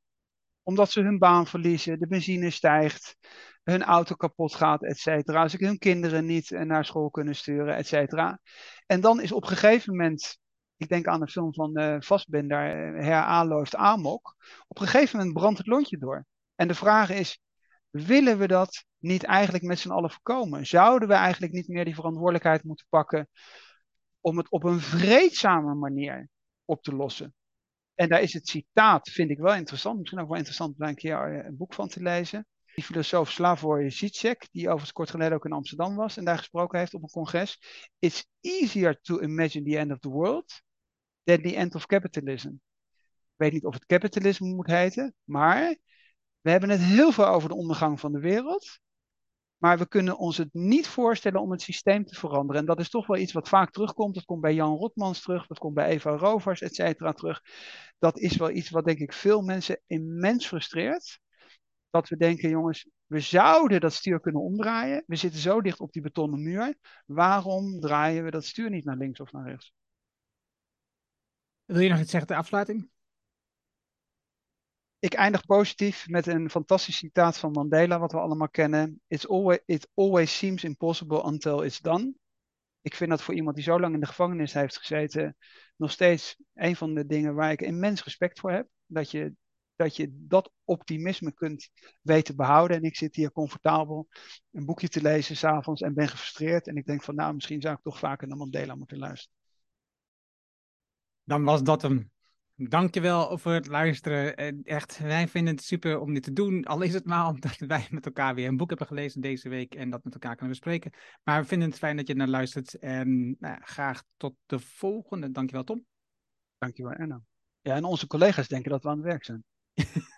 omdat ze hun baan verliezen, de benzine stijgt, hun auto kapot gaat, et cetera. Ze hun kinderen niet naar school kunnen sturen, et cetera. En dan is op een gegeven moment, ik denk aan de film van uh, Vastbinder, uh, Her Amok. Op een gegeven moment brandt het lontje door. En de vraag is, willen we dat niet eigenlijk met z'n allen voorkomen? Zouden we eigenlijk niet meer die verantwoordelijkheid moeten pakken om het op een vreedzame manier op te lossen? En daar is het citaat, vind ik wel interessant. Misschien ook wel interessant om daar een keer eh, een boek van te lezen. Die filosoof Slavoj Zizek, die overigens kort geleden ook in Amsterdam was en daar gesproken heeft op een congres. It's easier to imagine the end of the world than the end of capitalism. Ik weet niet of het kapitalisme moet heten, maar we hebben het heel veel over de ondergang van de wereld. Maar we kunnen ons het niet voorstellen om het systeem te veranderen. En dat is toch wel iets wat vaak terugkomt. Dat komt bij Jan Rotmans terug, dat komt bij Eva Rovers, et cetera, terug. Dat is wel iets wat denk ik veel mensen immens frustreert. Dat we denken, jongens, we zouden dat stuur kunnen omdraaien. We zitten zo dicht op die betonnen muur. Waarom draaien we dat stuur niet naar links of naar rechts? Wil je nog iets zeggen ter afsluiting? Ik eindig positief met een fantastisch citaat van Mandela, wat we allemaal kennen. Always, it always seems impossible until it's done. Ik vind dat voor iemand die zo lang in de gevangenis heeft gezeten, nog steeds een van de dingen waar ik immens respect voor heb. Dat je dat, je dat optimisme kunt weten behouden. En ik zit hier comfortabel een boekje te lezen s'avonds en ben gefrustreerd. En ik denk van nou, misschien zou ik toch vaker naar Mandela moeten luisteren. Dan was dat hem. Dankjewel voor het luisteren. Echt, wij vinden het super om dit te doen. Al is het maar omdat wij met elkaar weer een boek hebben gelezen deze week en dat met elkaar kunnen bespreken. Maar we vinden het fijn dat je naar luistert. En nou, graag tot de volgende. Dankjewel, Tom. Dankjewel, Erno. Ja, en onze collega's denken dat we aan het werk zijn.